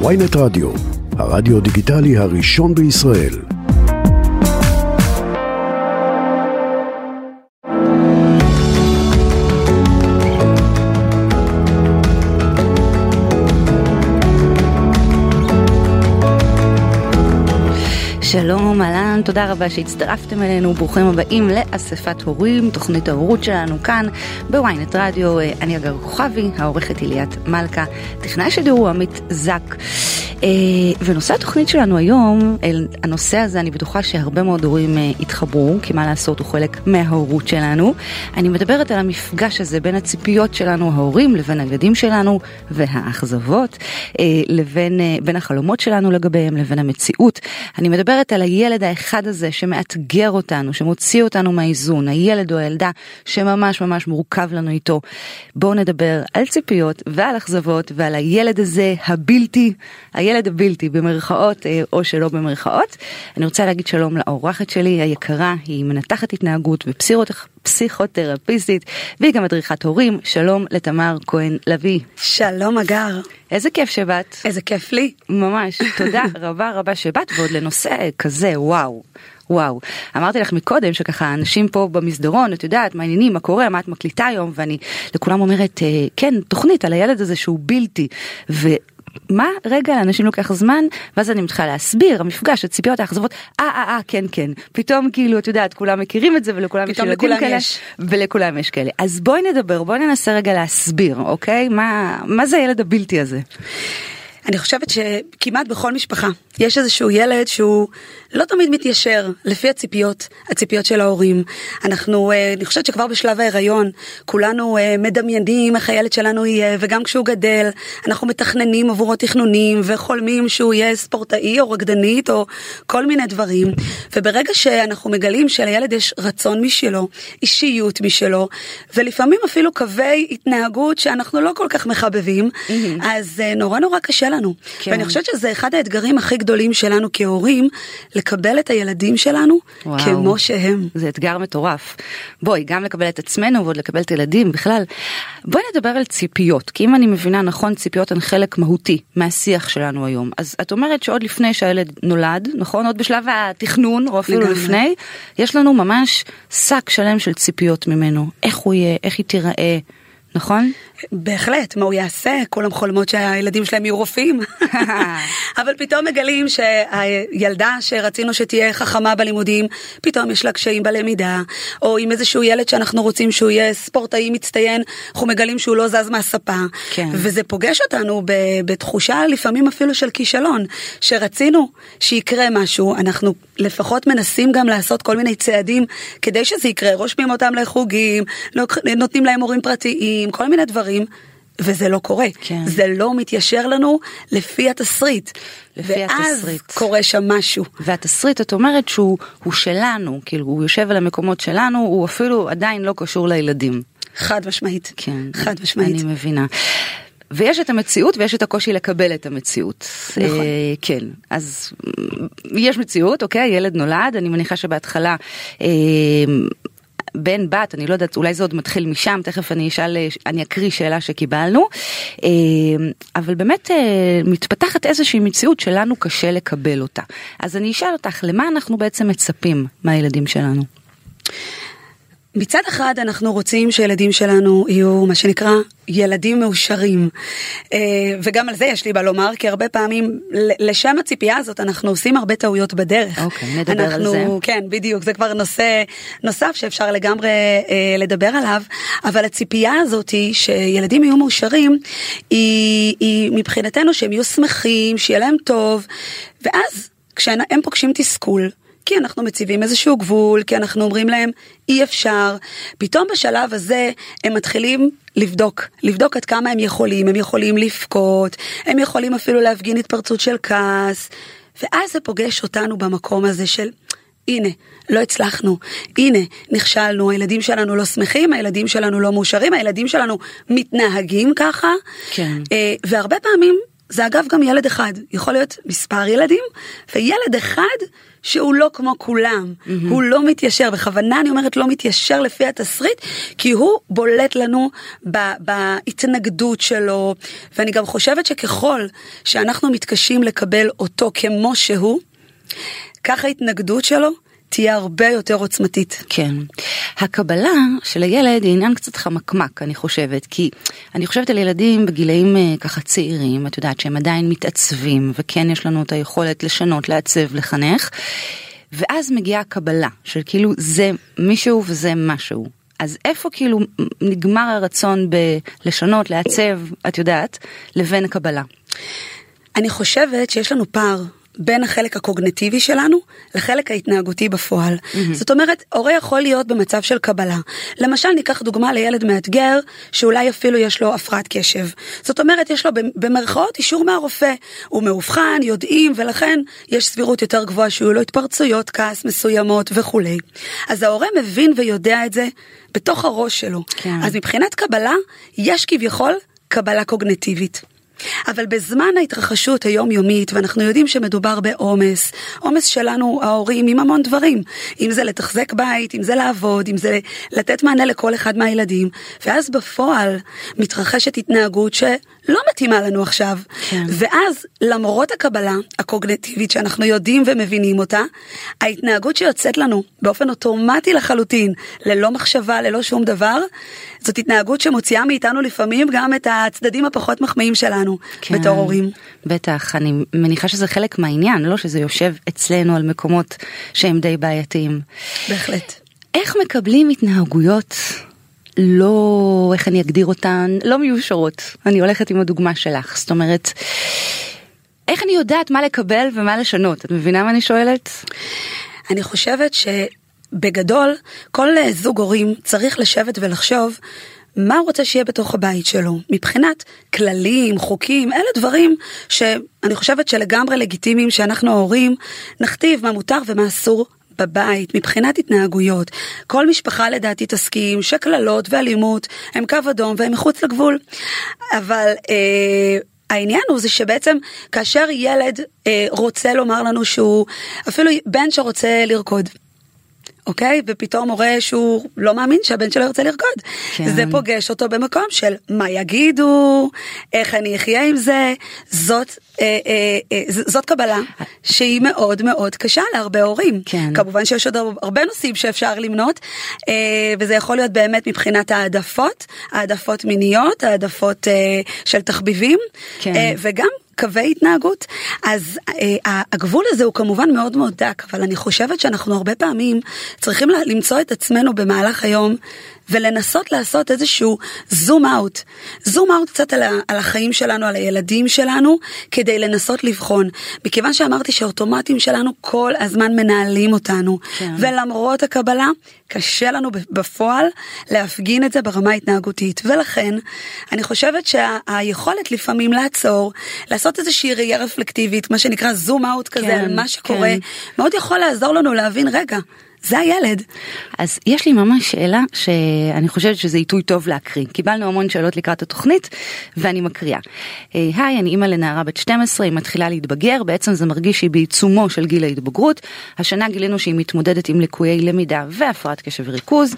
ויינט רדיו, הרדיו דיגיטלי הראשון בישראל. שלום, אהלן, תודה רבה שהצטרפתם אלינו, ברוכים הבאים לאספת הורים, תוכנית ההורות שלנו כאן בוויינט רדיו, אני אגר כוכבי, העורכת היא ליאת מלכה, טכנאי השידור הוא עמית זק. אה, ונושא התוכנית שלנו היום, אל הנושא הזה אני בטוחה שהרבה מאוד הורים אה, התחברו, כי מה לעשות הוא חלק מההורות שלנו. אני מדברת על המפגש הזה בין הציפיות שלנו ההורים לבין הילדים שלנו והאכזבות, אה, לבין בין החלומות שלנו לגביהם לבין המציאות. אני מדברת על הילד האחד הזה שמאתגר אותנו, שמוציא אותנו מהאיזון, הילד או הילדה שממש ממש מורכב לנו איתו. בואו נדבר על ציפיות ועל אכזבות ועל הילד הזה הבלתי, הילד הבלתי במרכאות אה, או שלא במרכאות. אני רוצה להגיד שלום לאורחת שלי היקרה, היא מנתחת התנהגות ופסיכותרפיסטית והיא גם מדריכת הורים. שלום לתמר כהן לביא. שלום אגר. איזה כיף שבאת. איזה כיף לי. ממש, תודה רבה רבה שבאת ועוד לנושא כזה, וואו. וואו, אמרתי לך מקודם שככה אנשים פה במסדרון, את יודעת, מה העניינים, מה קורה, מה את מקליטה היום, ואני לכולם אומרת, אה, כן, תוכנית על הילד הזה שהוא בלתי, ו... מה? רגע לאנשים לוקח זמן ואז אני מתחילה להסביר המפגש הציפיות האכזבות. אה אה אה כן כן. פתאום כאילו את יודעת כולם מכירים את זה ולכולם יש ילדים כאלה יש. ולכולם יש כאלה. אז בואי נדבר בואי ננסה רגע להסביר אוקיי? מה מה זה הילד הבלתי הזה. אני חושבת שכמעט בכל משפחה יש איזשהו ילד שהוא לא תמיד מתיישר לפי הציפיות, הציפיות של ההורים. אנחנו, אה, אני חושבת שכבר בשלב ההיריון, כולנו אה, מדמיינים איך הילד שלנו יהיה, וגם כשהוא גדל, אנחנו מתכננים עבורו תכנונים, וחולמים שהוא יהיה ספורטאי או רקדנית או כל מיני דברים. וברגע שאנחנו מגלים שלילד יש רצון משלו, אישיות משלו, ולפעמים אפילו קווי התנהגות שאנחנו לא כל כך מחבבים, mm-hmm. אז אה, נורא נורא קשה לנו. כן. ואני חושבת שזה אחד האתגרים הכי גדולים שלנו כהורים, לקבל את הילדים שלנו וואו, כמו שהם. זה אתגר מטורף. בואי, גם לקבל את עצמנו ועוד לקבל את הילדים בכלל. בואי נדבר על ציפיות, כי אם אני מבינה נכון, ציפיות הן חלק מהותי מהשיח שלנו היום. אז את אומרת שעוד לפני שהילד נולד, נכון? עוד בשלב התכנון, או אפילו לגמרי. לפני, יש לנו ממש שק שלם של ציפיות ממנו. איך הוא יהיה, איך היא תיראה. נכון? בהחלט, מה הוא יעשה? כולם חולמות שהילדים שלהם יהיו רופאים. אבל פתאום מגלים שהילדה שרצינו שתהיה חכמה בלימודים, פתאום יש לה קשיים בלמידה, או עם איזשהו ילד שאנחנו רוצים שהוא יהיה ספורטאי מצטיין, אנחנו מגלים שהוא לא זז מהספה. כן. וזה פוגש אותנו בתחושה לפעמים אפילו של כישלון, שרצינו שיקרה משהו, אנחנו לפחות מנסים גם לעשות כל מיני צעדים כדי שזה יקרה, רושמים אותם לחוגים, נותנים להם הורים פרטיים, כל מיני דברים. דברים, וזה לא קורה. כן. זה לא מתיישר לנו לפי התסריט. לפי ואז התסריט. קורה שם משהו. והתסריט, את אומרת שהוא שלנו, כאילו הוא יושב על המקומות שלנו, הוא אפילו עדיין לא קשור לילדים. חד משמעית. כן. חד משמעית. אני מבינה. ויש את המציאות ויש את הקושי לקבל את המציאות. נכון. אה, כן, אז יש מציאות, אוקיי, ילד נולד, אני מניחה שבהתחלה אה, בן בת אני לא יודעת אולי זה עוד מתחיל משם תכף אני אשאל אני אקריא שאלה שקיבלנו אה, אבל באמת אה, מתפתחת איזושהי מציאות שלנו קשה לקבל אותה אז אני אשאל אותך למה אנחנו בעצם מצפים מהילדים שלנו. מצד אחד אנחנו רוצים שילדים שלנו יהיו מה שנקרא ילדים מאושרים אה, וגם על זה יש לי מה לומר כי הרבה פעמים לשם הציפייה הזאת אנחנו עושים הרבה טעויות בדרך. אוקיי, נדבר אנחנו, על זה. כן בדיוק זה כבר נושא נוסף שאפשר לגמרי אה, לדבר עליו אבל הציפייה הזאת היא שילדים יהיו מאושרים היא, היא מבחינתנו שהם יהיו שמחים שיהיה להם טוב ואז כשהם פוגשים תסכול. כי אנחנו מציבים איזשהו גבול, כי אנחנו אומרים להם אי אפשר. פתאום בשלב הזה הם מתחילים לבדוק, לבדוק עד כמה הם יכולים, הם יכולים לבכות, הם יכולים אפילו להפגין התפרצות של כעס, ואז זה פוגש אותנו במקום הזה של הנה, לא הצלחנו, הנה, נכשלנו, הילדים שלנו לא שמחים, הילדים שלנו לא מאושרים, הילדים שלנו מתנהגים ככה, כן. אה, והרבה פעמים זה אגב גם ילד אחד, יכול להיות מספר ילדים, וילד אחד שהוא לא כמו כולם, mm-hmm. הוא לא מתיישר, בכוונה אני אומרת לא מתיישר לפי התסריט, כי הוא בולט לנו ב- בהתנגדות שלו, ואני גם חושבת שככל שאנחנו מתקשים לקבל אותו כמו שהוא, כך ההתנגדות שלו תהיה הרבה יותר עוצמתית. כן. הקבלה של הילד היא עניין קצת חמקמק, אני חושבת, כי אני חושבת על ילדים בגילאים אה, ככה צעירים, את יודעת שהם עדיין מתעצבים, וכן יש לנו את היכולת לשנות, לעצב, לחנך, ואז מגיעה הקבלה של כאילו זה מישהו וזה משהו. אז איפה כאילו נגמר הרצון בלשנות, לעצב, את יודעת, לבין הקבלה? אני חושבת שיש לנו פער בין החלק הקוגנטיבי שלנו לחלק ההתנהגותי בפועל. Mm-hmm. זאת אומרת, הורה יכול להיות במצב של קבלה. למשל, ניקח דוגמה לילד מאתגר, שאולי אפילו יש לו הפרעת קשב. זאת אומרת, יש לו במרכאות אישור מהרופא. הוא מאובחן, יודעים, ולכן יש סבירות יותר גבוהה שיהיו לו התפרצויות כעס מסוימות וכולי. אז ההורה מבין ויודע את זה בתוך הראש שלו. כן. אז מבחינת קבלה, יש כביכול קבלה קוגנטיבית. אבל בזמן ההתרחשות היומיומית, ואנחנו יודעים שמדובר בעומס, עומס שלנו ההורים עם המון דברים, אם זה לתחזק בית, אם זה לעבוד, אם זה לתת מענה לכל אחד מהילדים, ואז בפועל מתרחשת התנהגות שלא מתאימה לנו עכשיו, כן. ואז למרות הקבלה הקוגנטיבית שאנחנו יודעים ומבינים אותה, ההתנהגות שיוצאת לנו באופן אוטומטי לחלוטין, ללא מחשבה, ללא שום דבר, זאת התנהגות שמוציאה מאיתנו לפעמים גם את הצדדים הפחות מחמיאים שלנו כן, בתור הורים. בטח, אני מניחה שזה חלק מהעניין, לא שזה יושב אצלנו על מקומות שהם די בעייתיים. בהחלט. איך מקבלים התנהגויות לא, איך אני אגדיר אותן, לא מיושרות. אני הולכת עם הדוגמה שלך, זאת אומרת, איך אני יודעת מה לקבל ומה לשנות? את מבינה מה אני שואלת? אני חושבת ש... בגדול, כל זוג הורים צריך לשבת ולחשוב מה הוא רוצה שיהיה בתוך הבית שלו, מבחינת כללים, חוקים, אלה דברים שאני חושבת שלגמרי לגיטימיים שאנחנו ההורים נכתיב מה מותר ומה אסור בבית, מבחינת התנהגויות. כל משפחה לדעתי תסכים שקללות ואלימות הם קו אדום והם מחוץ לגבול. אבל אה, העניין הוא זה שבעצם כאשר ילד אה, רוצה לומר לנו שהוא, אפילו בן שרוצה לרקוד. אוקיי? ופתאום הוא רואה שהוא לא מאמין שהבן שלו ירצה לרקוד. כן. זה פוגש אותו במקום של מה יגידו, איך אני אחיה עם זה, זאת, אה, אה, אה, זאת קבלה שהיא מאוד מאוד קשה להרבה הורים. כן. כמובן שיש עוד הרבה נושאים שאפשר למנות, אה, וזה יכול להיות באמת מבחינת העדפות, העדפות מיניות, העדפות אה, של תחביבים, כן. אה, וגם קווי התנהגות. אז אה, הגבול הזה הוא כמובן מאוד מאוד דק, אבל אני חושבת שאנחנו הרבה פעמים צריכים למצוא את עצמנו במהלך היום ולנסות לעשות איזשהו זום אאוט, זום אאוט קצת על, ה, על החיים שלנו, על הילדים שלנו, כדי לנסות לבחון. מכיוון שאמרתי שהאוטומטים שלנו כל הזמן מנהלים אותנו, כן. ולמרות הקבלה, קשה לנו בפועל להפגין את זה ברמה ההתנהגותית. ולכן, אני חושבת שהיכולת שה, לפעמים לעצור, לעשות איזושהי ראייה רפלקטיבית, מה שנקרא זום אאוט כזה כן, על מה שקורה, כן. מאוד יכול לעזור לנו להבין, רגע, זה הילד. אז יש לי ממש שאלה שאני חושבת שזה עיתוי טוב להקריא. קיבלנו המון שאלות לקראת התוכנית ואני מקריאה. אה, היי, אני אימא לנערה בת 12, היא מתחילה להתבגר, בעצם זה מרגיש שהיא בעיצומו של גיל ההתבגרות. השנה גילינו שהיא מתמודדת עם לקויי למידה והפרעת קשב וריכוז,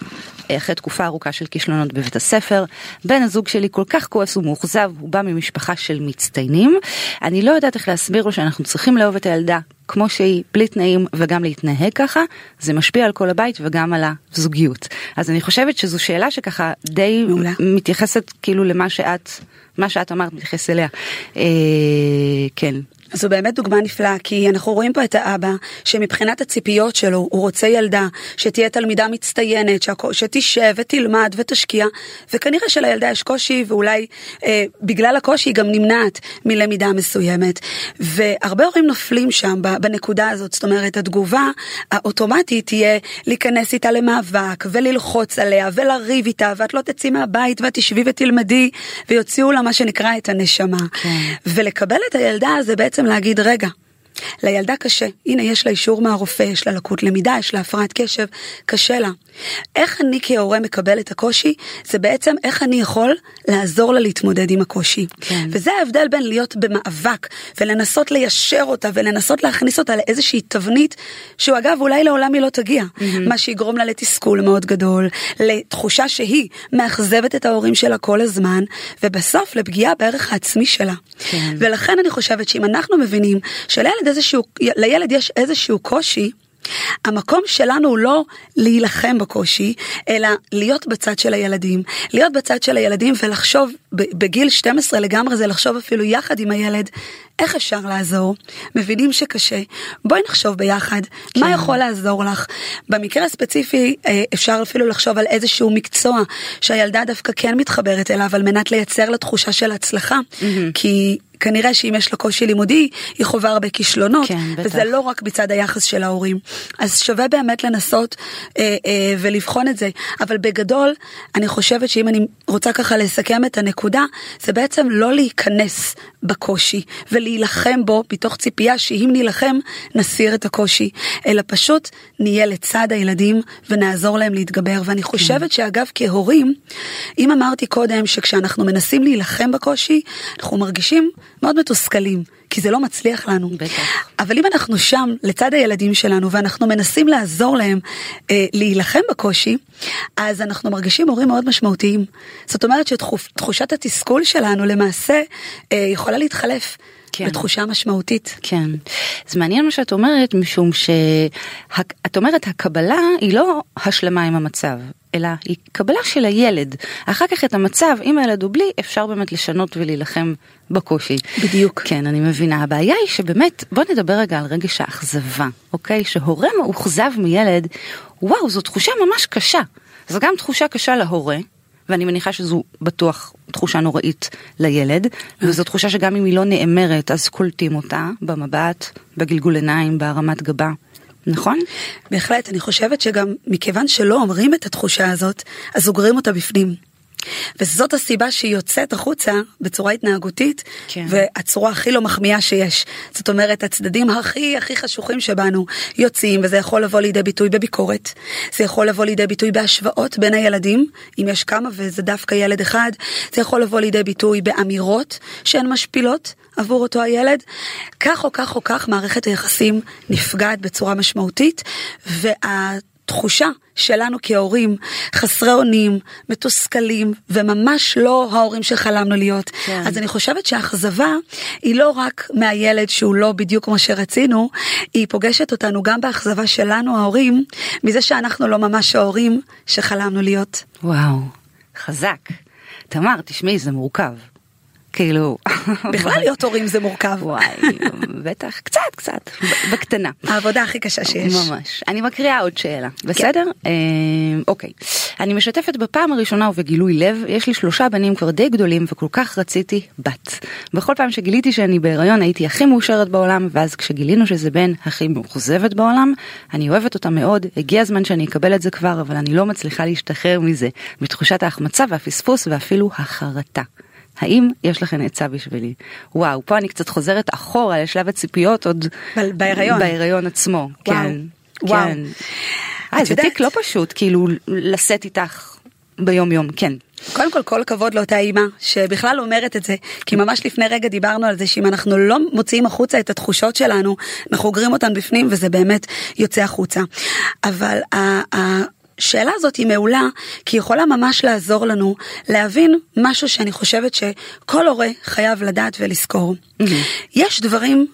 אחרי תקופה ארוכה של כישלונות בבית הספר. בן הזוג שלי כל כך כועס ומאוכזב, הוא בא ממשפחה של מצטיינים. אני לא יודעת איך להסביר לו שאנחנו צריכים לאהוב את הילדה כמו שהיא, בלי תנאים וגם להתנהג ככה, זה משפיע על כל הבית וגם על הזוגיות. אז אני חושבת שזו שאלה שככה די מעולה. מתייחסת כאילו למה שאת, מה שאת אמרת מתייחס אליה. אה, כן. זו באמת דוגמה נפלאה, כי אנחנו רואים פה את האבא, שמבחינת הציפיות שלו, הוא רוצה ילדה שתהיה תלמידה מצטיינת, שתשב ותלמד ותשקיע, וכנראה שלילדה יש קושי, ואולי אה, בגלל הקושי היא גם נמנעת מלמידה מסוימת. והרבה הורים נופלים שם בנקודה הזאת, זאת אומרת, התגובה האוטומטית תהיה להיכנס איתה למאבק, וללחוץ עליה, ולריב איתה, ואת לא תצאי מהבית, ואת תשבי ותלמדי, ויוציאו לה מה שנקרא את הנשמה. כן. ולקבל את הילדה זה בעצם להגיד, רגע, לילדה קשה, הנה יש לה אישור מהרופא, יש לה לקות למידה, יש לה הפרעת קשב, קשה לה. איך אני כהורה מקבל את הקושי, זה בעצם איך אני יכול לעזור לה להתמודד עם הקושי. כן. וזה ההבדל בין להיות במאבק ולנסות ליישר אותה ולנסות להכניס אותה לאיזושהי תבנית, שהוא אגב אולי לעולם היא לא תגיע, mm-hmm. מה שיגרום לה לתסכול מאוד גדול, לתחושה שהיא מאכזבת את ההורים שלה כל הזמן, ובסוף לפגיעה בערך העצמי שלה. כן. ולכן אני חושבת שאם אנחנו מבינים שלילד איזשהו, לילד יש איזשהו קושי, המקום שלנו הוא לא להילחם בקושי, אלא להיות בצד של הילדים. להיות בצד של הילדים ולחשוב, בגיל 12 לגמרי זה לחשוב אפילו יחד עם הילד, איך אפשר לעזור? מבינים שקשה, בואי נחשוב ביחד, כן. מה יכול לעזור לך? במקרה הספציפי אה, אפשר אפילו לחשוב על איזשהו מקצוע שהילדה דווקא כן מתחברת אליו על מנת לייצר לה תחושה של הצלחה, mm-hmm. כי כנראה שאם יש לה קושי לימודי, היא חווה הרבה כישלונות, כן, וזה לא רק מצד היחס של ההורים. אז שווה באמת לנסות אה, אה, ולבחון את זה. אבל בגדול, אני חושבת שאם אני רוצה ככה לסכם את הנקודה, זה בעצם לא להיכנס בקושי ולהילחם בו מתוך ציפייה שאם נילחם, נסיר את הקושי, אלא פשוט נהיה לצד הילדים ונעזור להם להתגבר. ואני כן. חושבת שאגב, כהורים, אם אמרתי קודם שכשאנחנו מנסים להילחם בקושי, אנחנו מרגישים מאוד מתוסכלים, כי זה לא מצליח לנו. בטח. אבל אם אנחנו שם לצד הילדים שלנו ואנחנו מנסים לעזור להם אה, להילחם בקושי, אז אנחנו מרגישים הורים מאוד משמעותיים. זאת אומרת שתחושת התסכול שלנו למעשה אה, יכולה להתחלף. כן. בתחושה משמעותית. כן. זה מעניין מה שאת אומרת, משום שאת אומרת הקבלה היא לא השלמה עם המצב, אלא היא קבלה של הילד. אחר כך את המצב, עם הילד או בלי, אפשר באמת לשנות ולהילחם בקושי. בדיוק. כן, אני מבינה. הבעיה היא שבאמת, בוא נדבר רגע על רגש האכזבה, אוקיי? שהורה מאוכזב מילד, וואו, זו תחושה ממש קשה. זו גם תחושה קשה להורה, ואני מניחה שזו בטוח תחושה נוראית לילד, וזו תחושה שגם אם היא לא נאמרת, אז קולטים אותה במבט, בגלגול עיניים, בהרמת גבה. נכון? בהחלט, אני חושבת שגם מכיוון שלא אומרים את התחושה הזאת, אז סוגרים אותה בפנים. וזאת הסיבה שהיא יוצאת החוצה בצורה התנהגותית, כן. והצורה הכי לא מחמיאה שיש. זאת אומרת, הצדדים הכי הכי חשוכים שבנו יוצאים, וזה יכול לבוא לידי ביטוי בביקורת, זה יכול לבוא לידי ביטוי בהשוואות בין הילדים, אם יש כמה וזה דווקא ילד אחד, זה יכול לבוא לידי ביטוי באמירות שהן משפילות עבור אותו הילד. כך או כך או כך מערכת היחסים נפגעת בצורה משמעותית, וה... תחושה שלנו כהורים חסרי אונים, מתוסכלים, וממש לא ההורים שחלמנו להיות. כן. אז אני חושבת שהאכזבה היא לא רק מהילד שהוא לא בדיוק כמו שרצינו, היא פוגשת אותנו גם באכזבה שלנו ההורים, מזה שאנחנו לא ממש ההורים שחלמנו להיות. וואו, חזק. תמר, תשמעי, זה מורכב. כאילו... בכלל להיות הורים זה מורכב. וואי, בטח, קצת, קצת, בקטנה. העבודה הכי קשה שיש. ממש. אני מקריאה עוד שאלה, בסדר? כן. אוקיי. אני משתפת בפעם הראשונה ובגילוי לב, יש לי שלושה בנים כבר די גדולים וכל כך רציתי בת. בכל פעם שגיליתי שאני בהיריון הייתי הכי מאושרת בעולם, ואז כשגילינו שזה בן הכי מאוכזבת בעולם, אני אוהבת אותה מאוד, הגיע הזמן שאני אקבל את זה כבר, אבל אני לא מצליחה להשתחרר מזה, מתחושת ההחמצה והפספוס ואפילו החרטה. האם יש לכם עצה בשבילי? וואו, פה אני קצת חוזרת אחורה לשלב הציפיות עוד בהיריון, בהיריון עצמו. וואו. כן, וואו. כן. אה, זה תיק לא פשוט, כאילו, לשאת איתך ביום יום, כן. קודם כל כל הכבוד לאותה אימא שבכלל אומרת את זה כי ממש לפני רגע דיברנו על זה שאם אנחנו לא מוציאים החוצה את התחושות שלנו אנחנו אוגרים אותן בפנים וזה באמת יוצא החוצה. אבל השאלה הזאת היא מעולה, כי היא יכולה ממש לעזור לנו להבין משהו שאני חושבת שכל הורה חייב לדעת ולזכור. Mm-hmm. יש דברים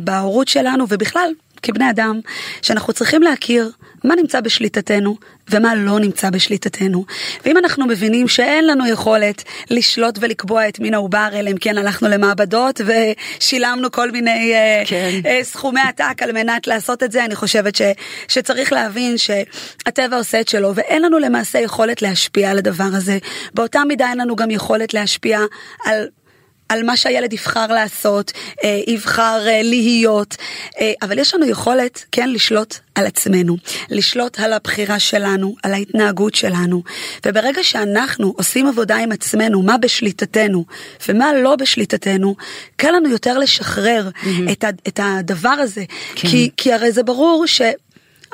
בהורות שלנו ובכלל כבני אדם שאנחנו צריכים להכיר מה נמצא בשליטתנו ומה לא נמצא בשליטתנו. ואם אנחנו מבינים שאין לנו יכולת לשלוט ולקבוע את מין העובר, אלא אם כן הלכנו למעבדות ושילמנו כל מיני אה, כן. uh, uh, סכומי עתק על מנת לעשות את זה, אני חושבת ש, שצריך להבין שהטבע עושה את שלו, ואין לנו למעשה יכולת להשפיע על הדבר הזה. באותה מידה אין לנו גם יכולת להשפיע על על מה שהילד יבחר לעשות, אה, יבחר אה, להיות, אה, אבל יש לנו יכולת כן לשלוט על עצמנו, לשלוט על הבחירה שלנו, על ההתנהגות שלנו, וברגע שאנחנו עושים עבודה עם עצמנו, מה בשליטתנו ומה לא בשליטתנו, קל לנו יותר לשחרר mm-hmm. את, את הדבר הזה, כן. כי, כי הרי זה ברור ש...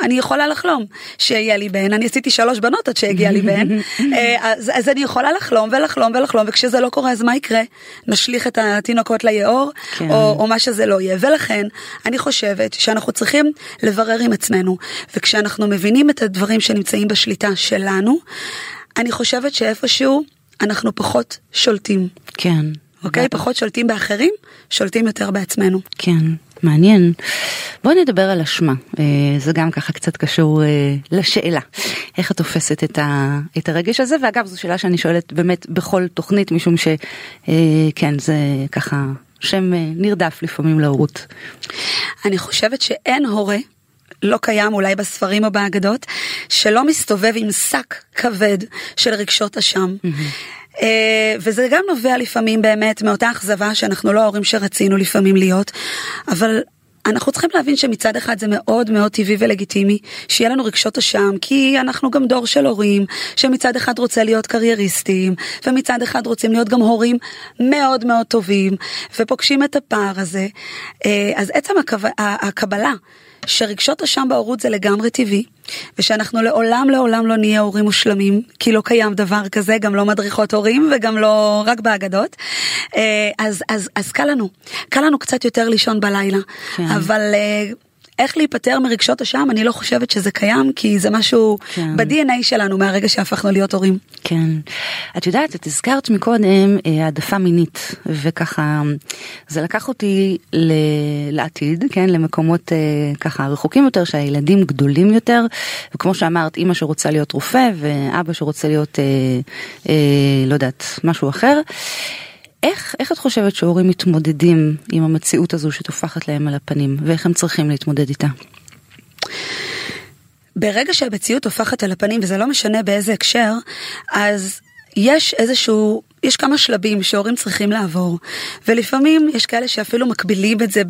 אני יכולה לחלום שיהיה לי בן, אני עשיתי שלוש בנות עד שהגיע לי בן, אה, אז, אז אני יכולה לחלום ולחלום ולחלום, וכשזה לא קורה אז מה יקרה? נשליך את התינוקות ליאור, כן. או, או מה שזה לא יהיה, ולכן אני חושבת שאנחנו צריכים לברר עם עצמנו, וכשאנחנו מבינים את הדברים שנמצאים בשליטה שלנו, אני חושבת שאיפשהו אנחנו פחות שולטים. כן. אוקיי? פחות שולטים באחרים, שולטים יותר בעצמנו. כן. מעניין. בואי נדבר על אשמה, אה, זה גם ככה קצת קשור אה, לשאלה, איך את תופסת את, ה, את הרגש הזה, ואגב זו שאלה שאני שואלת באמת בכל תוכנית, משום שכן, אה, זה ככה שם נרדף לפעמים להורות. אני חושבת שאין הורה לא קיים אולי בספרים או באגדות, שלא מסתובב עם שק כבד של רגשות אשם. Mm-hmm. אה, וזה גם נובע לפעמים באמת מאותה אכזבה שאנחנו לא ההורים שרצינו לפעמים להיות, אבל אנחנו צריכים להבין שמצד אחד זה מאוד מאוד טבעי ולגיטימי שיהיה לנו רגשות אשם כי אנחנו גם דור של הורים שמצד אחד רוצה להיות קרייריסטים ומצד אחד רוצים להיות גם הורים מאוד מאוד טובים ופוגשים את הפער הזה. אה, אז עצם הקבלה שרגשות אשם בהורות זה לגמרי טבעי, ושאנחנו לעולם לעולם לא נהיה הורים מושלמים, כי לא קיים דבר כזה, גם לא מדריכות הורים וגם לא רק באגדות. אה, אז, אז, אז קל לנו, קל לנו קצת יותר לישון בלילה, כן. אבל אה, איך להיפטר מרגשות אשם, אני לא חושבת שזה קיים, כי זה משהו כן. ב-DNA שלנו מהרגע שהפכנו להיות הורים. כן. את יודעת, את הזכרת מקודם אה, העדפה מינית, וככה, זה לקח אותי ל... לעתיד, כן, למקומות אה, ככה רחוקים יותר, שהילדים גדולים יותר, וכמו שאמרת, אימא שרוצה להיות רופא, ואבא שרוצה להיות, אה, אה, לא יודעת, משהו אחר. איך, איך את חושבת שהורים מתמודדים עם המציאות הזו שטופחת להם על הפנים, ואיך הם צריכים להתמודד איתה? ברגע שהמציאות טופחת על הפנים, וזה לא משנה באיזה הקשר, אז יש איזשהו יש כמה שלבים שהורים צריכים לעבור, ולפעמים יש כאלה שאפילו מקבילים את זה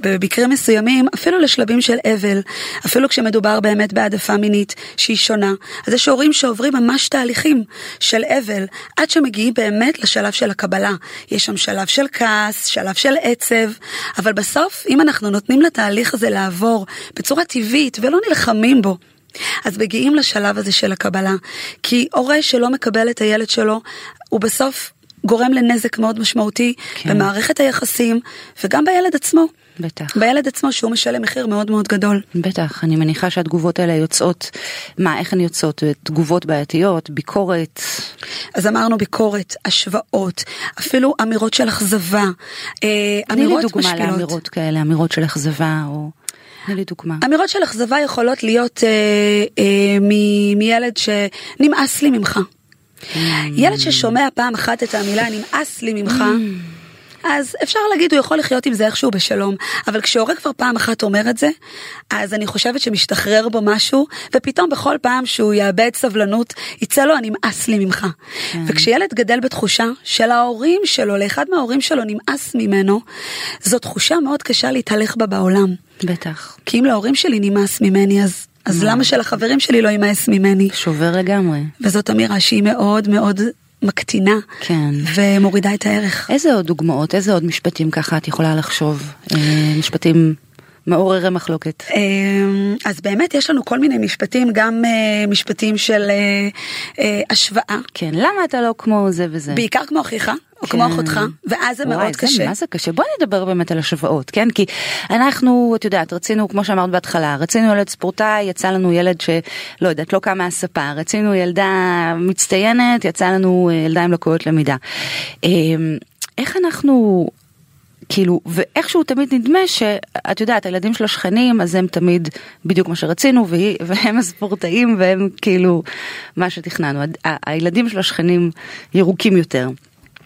במקרים מסוימים, אפילו לשלבים של אבל, אפילו כשמדובר באמת בהעדפה מינית שהיא שונה. אז יש הורים שעוברים ממש תהליכים של אבל, עד שמגיעים באמת לשלב של הקבלה. יש שם שלב של כעס, שלב של עצב, אבל בסוף, אם אנחנו נותנים לתהליך הזה לעבור בצורה טבעית ולא נלחמים בו, אז מגיעים לשלב הזה של הקבלה, כי הורה שלא מקבל את הילד שלו, הוא בסוף גורם לנזק מאוד משמעותי כן. במערכת היחסים וגם בילד עצמו. בטח. בילד עצמו שהוא משלם מחיר מאוד מאוד גדול. בטח, אני מניחה שהתגובות האלה יוצאות, מה, איך הן יוצאות? תגובות בעייתיות, ביקורת? אז אמרנו ביקורת, השוואות, אפילו אמירות של אכזבה, אה, אמירות משפילות. תני לי דוגמה לאמירות כאלה, אמירות של אכזבה או... תני לי דוגמה. אמירות של אכזבה יכולות להיות אה, אה, מ- מילד שנמאס לי ממך. Mm. ילד ששומע פעם אחת את המילה נמאס לי ממך. Mm. אז אפשר להגיד, הוא יכול לחיות עם זה איכשהו בשלום, אבל כשהורה כבר פעם אחת אומר את זה, אז אני חושבת שמשתחרר בו משהו, ופתאום בכל פעם שהוא יאבד סבלנות, יצא לו הנמאס לי ממך. כן. וכשילד גדל בתחושה של ההורים שלו, לאחד מההורים שלו נמאס ממנו, זו תחושה מאוד קשה להתהלך בה בעולם. בטח. כי אם להורים שלי נמאס ממני, אז אז למה שלחברים שלי לא יימאס ממני? שובר לגמרי. וזאת אמירה שהיא מאוד מאוד מקטינה כן. ומורידה את הערך. איזה עוד דוגמאות, איזה עוד משפטים ככה את יכולה לחשוב? אה, משפטים מעוררי מחלוקת. אה, אז באמת יש לנו כל מיני משפטים, גם אה, משפטים של השוואה. כן, למה אתה לא כמו זה וזה? בעיקר כמו אחיך. כמו כן. אחותך, ואז זה מאוד קשה. מה זה קשה? בואי נדבר באמת על השוואות, כן? כי אנחנו, את יודעת, רצינו, כמו שאמרת בהתחלה, רצינו ילד ספורטאי, יצא לנו ילד שלא יודעת, לא קם מהספה, רצינו ילדה מצטיינת, יצא לנו אה, ילדה עם לקויות למידה. אמ, איך אנחנו כאילו, ואיכשהו תמיד נדמה שאת יודעת, הילדים של השכנים, אז הם תמיד בדיוק מה שרצינו, והיא, והם הספורטאים, והם כאילו מה שתכננו. הילדים של השכנים ירוקים יותר.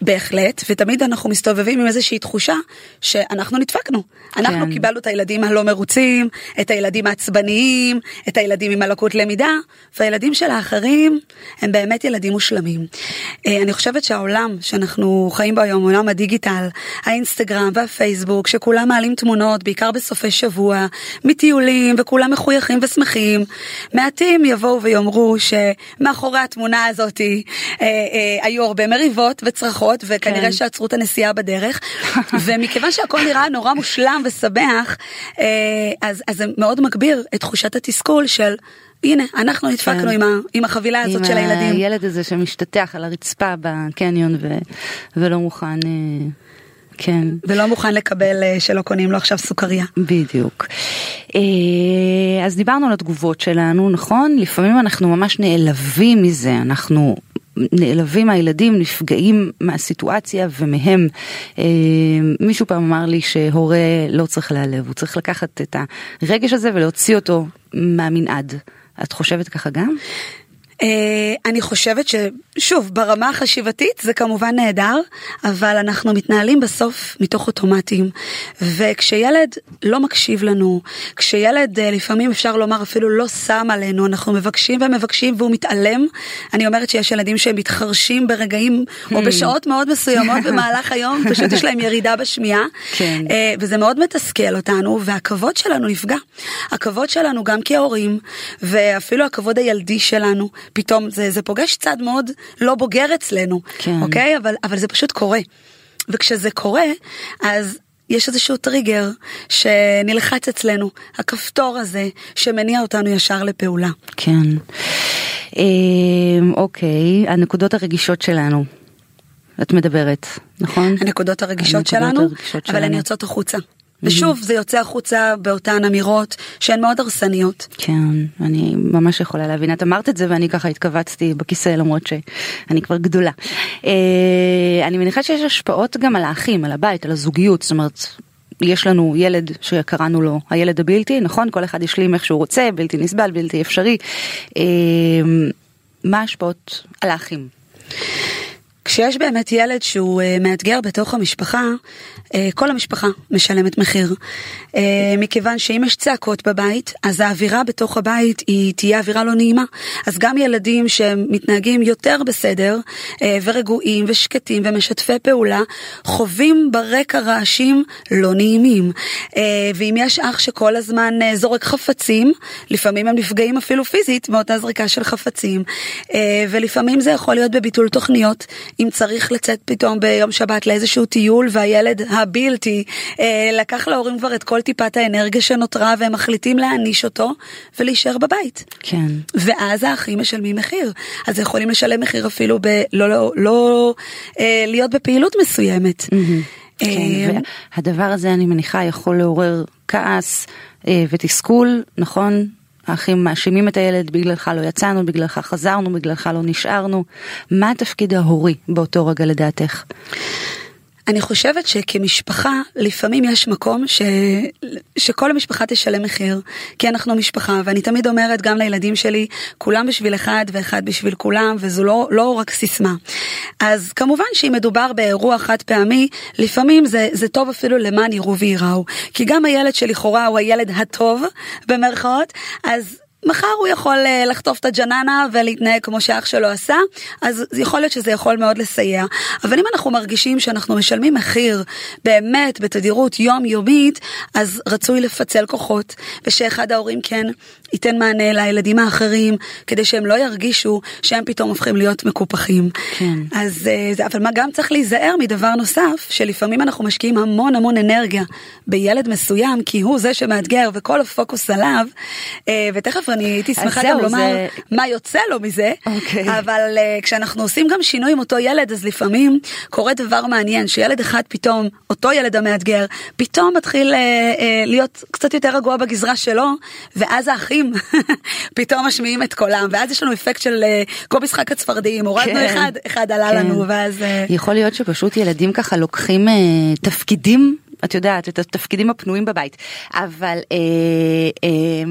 בהחלט, ותמיד אנחנו מסתובבים עם איזושהי תחושה שאנחנו נדפקנו. אנחנו כן. קיבלנו את הילדים הלא מרוצים, את הילדים העצבניים, את הילדים עם הלקות למידה, והילדים של האחרים הם באמת ילדים מושלמים. אה, אני חושבת שהעולם שאנחנו חיים בו היום, עולם הדיגיטל, האינסטגרם והפייסבוק, שכולם מעלים תמונות, בעיקר בסופי שבוע, מטיולים, וכולם מחויכים ושמחים, מעטים יבואו ויאמרו שמאחורי התמונה הזאת אה, אה, היו הרבה מריבות וצרחות, וכנראה כן. שעצרו את הנסיעה בדרך, ומכיוון שהכל נראה נורא מושלם ושמח, אה, אז, אז זה מאוד מגביר את תחושת התסכול של... הנה, אנחנו נדפקנו כן. עם, ה, עם החבילה הזאת של הילדים. עם הילד הזה שמשתטח על הרצפה בקניון ו... ולא מוכן, אה, כן. ולא מוכן לקבל אה, שלא קונים לו עכשיו סוכריה. בדיוק. אז דיברנו על התגובות שלנו, נכון? לפעמים אנחנו ממש נעלבים מזה, אנחנו נעלבים מהילדים, נפגעים מהסיטואציה ומהם. אה, מישהו פעם אמר לי שהורה לא צריך להיעלב, הוא צריך לקחת את הרגש הזה ולהוציא אותו מהמנעד. את חושבת ככה גם? אה, אני חושבת ששוב ברמה החשיבתית זה כמובן נהדר אבל אנחנו מתנהלים בסוף מתוך אוטומטים. וכשילד לא מקשיב לנו כשילד אה, לפעמים אפשר לומר אפילו לא שם עלינו אנחנו מבקשים ומבקשים והוא מתעלם אני אומרת שיש ילדים שהם מתחרשים ברגעים או בשעות מאוד מסוימות במהלך היום פשוט יש להם ירידה בשמיעה. כן. אה, וזה מאוד מתסכל אותנו והכבוד שלנו נפגע הכבוד שלנו גם כהורים ואפילו הכבוד הילדי שלנו פתאום זה, זה פוגש צד מאוד לא בוגר אצלנו, כן. אוקיי? אבל, אבל זה פשוט קורה. וכשזה קורה, אז יש איזשהו טריגר שנלחץ אצלנו, הכפתור הזה שמניע אותנו ישר לפעולה. כן. אה, אוקיי, הנקודות הרגישות שלנו. את מדברת, נכון? הנקודות הרגישות הנקודות שלנו, הרגישות אבל הן. יוצאות החוצה. ושוב, זה יוצא החוצה באותן אמירות שהן מאוד הרסניות. כן, אני ממש יכולה להבין. את אמרת את זה ואני ככה התכווצתי בכיסא למרות שאני כבר גדולה. אה, אני מניחה שיש השפעות גם על האחים, על הבית, על הזוגיות, זאת אומרת... יש לנו ילד שקראנו לו הילד הבלתי, נכון? כל אחד ישלים איך שהוא רוצה, בלתי נסבל, בלתי אפשרי. אה, מה ההשפעות על האחים? כשיש באמת ילד שהוא uh, מאתגר בתוך המשפחה, uh, כל המשפחה משלמת מחיר. Uh, מכיוון שאם יש צעקות בבית, אז האווירה בתוך הבית היא תהיה אווירה לא נעימה. אז גם ילדים שמתנהגים יותר בסדר, uh, ורגועים ושקטים ומשתפי פעולה, חווים ברקע רעשים לא נעימים. Uh, ואם יש אח שכל הזמן uh, זורק חפצים, לפעמים הם נפגעים אפילו פיזית מאותה זריקה של חפצים. Uh, ולפעמים זה יכול להיות בביטול תוכניות. אם צריך לצאת פתאום ביום שבת לאיזשהו טיול והילד הבלתי אה, לקח להורים כבר את כל טיפת האנרגיה שנותרה והם מחליטים להעניש אותו ולהישאר בבית. כן. ואז האחים משלמים מחיר. אז יכולים לשלם מחיר אפילו בלא לא, לא, אה, להיות בפעילות מסוימת. כן, אה, והדבר הזה אני מניחה יכול לעורר כעס אה, ותסכול, נכון? האחים מאשימים את הילד, בגללך לא יצאנו, בגללך חזרנו, בגללך לא נשארנו. מה התפקיד ההורי באותו רגע לדעתך? אני חושבת שכמשפחה לפעמים יש מקום ש... שכל המשפחה תשלם מחיר כי אנחנו משפחה ואני תמיד אומרת גם לילדים שלי כולם בשביל אחד ואחד בשביל כולם וזו לא, לא רק סיסמה. אז כמובן שאם מדובר באירוע חד פעמי לפעמים זה, זה טוב אפילו למען יראו וייראו כי גם הילד שלכאורה הוא הילד הטוב במרכאות אז מחר הוא יכול אה, לחטוף את הג'ננה ולהתנהג כמו שאח שלו עשה, אז יכול להיות שזה יכול מאוד לסייע. אבל אם אנחנו מרגישים שאנחנו משלמים מחיר באמת בתדירות יומיומית, אז רצוי לפצל כוחות, ושאחד ההורים כן ייתן מענה לילדים האחרים, כדי שהם לא ירגישו שהם פתאום הופכים להיות מקופחים. כן. אז, אה, זה- אבל מה גם צריך להיזהר מדבר נוסף, שלפעמים אנחנו משקיעים המון המון אנרגיה בילד מסוים, כי הוא זה שמאתגר וכל הפוקוס עליו, אה, ותכף אני הייתי שמחה גם לומר זה- מה יוצא לו מזה, אוקיי. אבל uh, כשאנחנו עושים גם שינוי עם אותו ילד, אז לפעמים קורה דבר מעניין, שילד אחד פתאום, אותו ילד המאתגר, פתאום מתחיל uh, uh, להיות קצת יותר רגוע בגזרה שלו, ואז האחים פתאום משמיעים את קולם, ואז יש לנו אפקט של uh, כמו משחק הצפרדעים, הורדנו כן. אחד, אחד עלה כן. לנו, ואז... Uh, יכול להיות שפשוט ילדים ככה לוקחים אה, תפקידים את יודעת, את התפקידים הפנויים בבית. אבל אה, אה,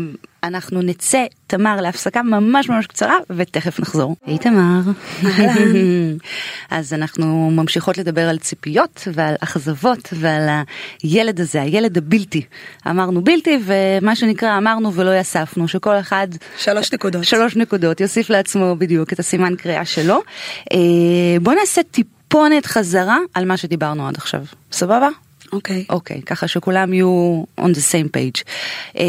אנחנו נצא, תמר, להפסקה ממש ממש קצרה, ותכף נחזור. היי תמר. אז אנחנו ממשיכות לדבר על ציפיות ועל אכזבות ועל הילד הזה, הילד הבלתי. אמרנו בלתי, ומה שנקרא אמרנו ולא יספנו, שכל אחד... שלוש נקודות. שלוש נקודות, יוסיף לעצמו בדיוק את הסימן קריאה שלו. אה, בוא נעשה טיפונת חזרה על מה שדיברנו עד עכשיו, סבבה? אוקיי. Okay. אוקיי, okay, ככה שכולם יהיו on the same page. Uh,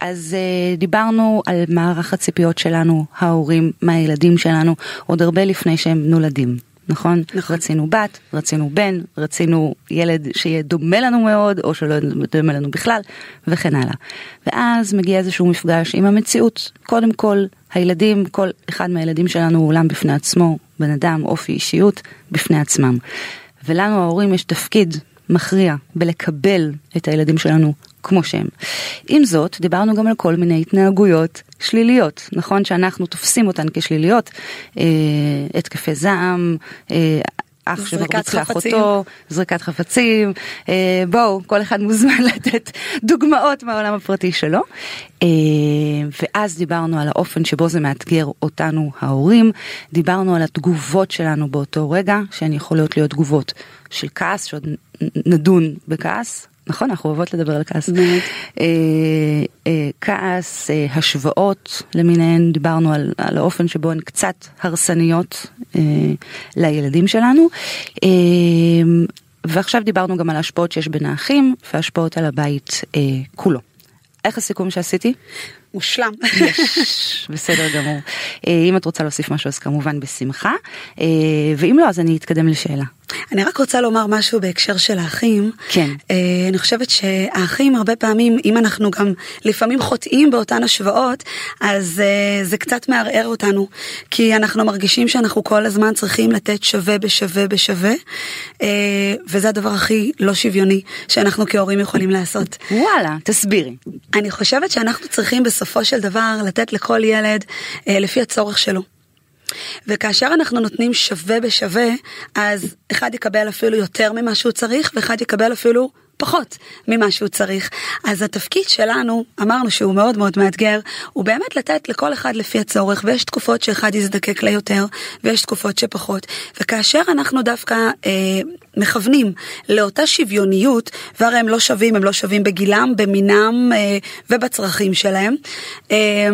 אז uh, דיברנו על מערך הציפיות שלנו, ההורים, מהילדים שלנו, עוד הרבה לפני שהם נולדים. נכון? נכון. רצינו בת, רצינו בן, רצינו ילד שיהיה דומה לנו מאוד, או שלא דומה לנו בכלל, וכן הלאה. ואז מגיע איזשהו מפגש עם המציאות. קודם כל, הילדים, כל אחד מהילדים שלנו הוא עולם בפני עצמו, בן אדם, אופי, אישיות, בפני עצמם. ולנו ההורים יש תפקיד מכריע בלקבל את הילדים שלנו כמו שהם. עם זאת, דיברנו גם על כל מיני התנהגויות שליליות, נכון שאנחנו תופסים אותן כשליליות, אה, התקפי זעם, אה, אח שמרביץ לאחותו, זריקת חפצים, אה, בואו, כל אחד מוזמן לתת דוגמאות מהעולם הפרטי שלו. אה, ואז דיברנו על האופן שבו זה מאתגר אותנו ההורים, דיברנו על התגובות שלנו באותו רגע, שהן יכולות להיות תגובות של כעס, שעוד נדון בכעס, נכון, אנחנו אוהבות לדבר על כעס. אה, אה, כעס, אה, השוואות למיניהן, דיברנו על, על האופן שבו הן קצת הרסניות אה, לילדים שלנו. אה, ועכשיו דיברנו גם על ההשפעות שיש בין האחים והשפעות על הבית אה, כולו. איך הסיכום שעשיתי? מושלם. יש, בסדר גמור. אה, אם את רוצה להוסיף משהו אז כמובן בשמחה, אה, ואם לא אז אני אתקדם לשאלה. אני רק רוצה לומר משהו בהקשר של האחים. כן. אה, אני חושבת שהאחים הרבה פעמים, אם אנחנו גם לפעמים חוטאים באותן השוואות, אז זה קצת מערער אותנו. כי אנחנו מרגישים שאנחנו כל הזמן צריכים לתת שווה בשווה בשווה, וזה הדבר הכי לא שוויוני שאנחנו כהורים יכולים לעשות. וואלה, תסבירי. אני חושבת שאנחנו צריכים בסופו של דבר לתת לכל ילד לפי הצורך שלו. וכאשר אנחנו נותנים שווה בשווה, אז אחד יקבל אפילו יותר ממה שהוא צריך, ואחד יקבל אפילו פחות ממה שהוא צריך. אז התפקיד שלנו, אמרנו שהוא מאוד מאוד מאתגר, הוא באמת לתת לכל אחד לפי הצורך, ויש תקופות שאחד יזדקק ליותר, ויש תקופות שפחות. וכאשר אנחנו דווקא אה, מכוונים לאותה שוויוניות, והרי הם לא שווים, הם לא שווים בגילם, במינם אה, ובצרכים שלהם. אה,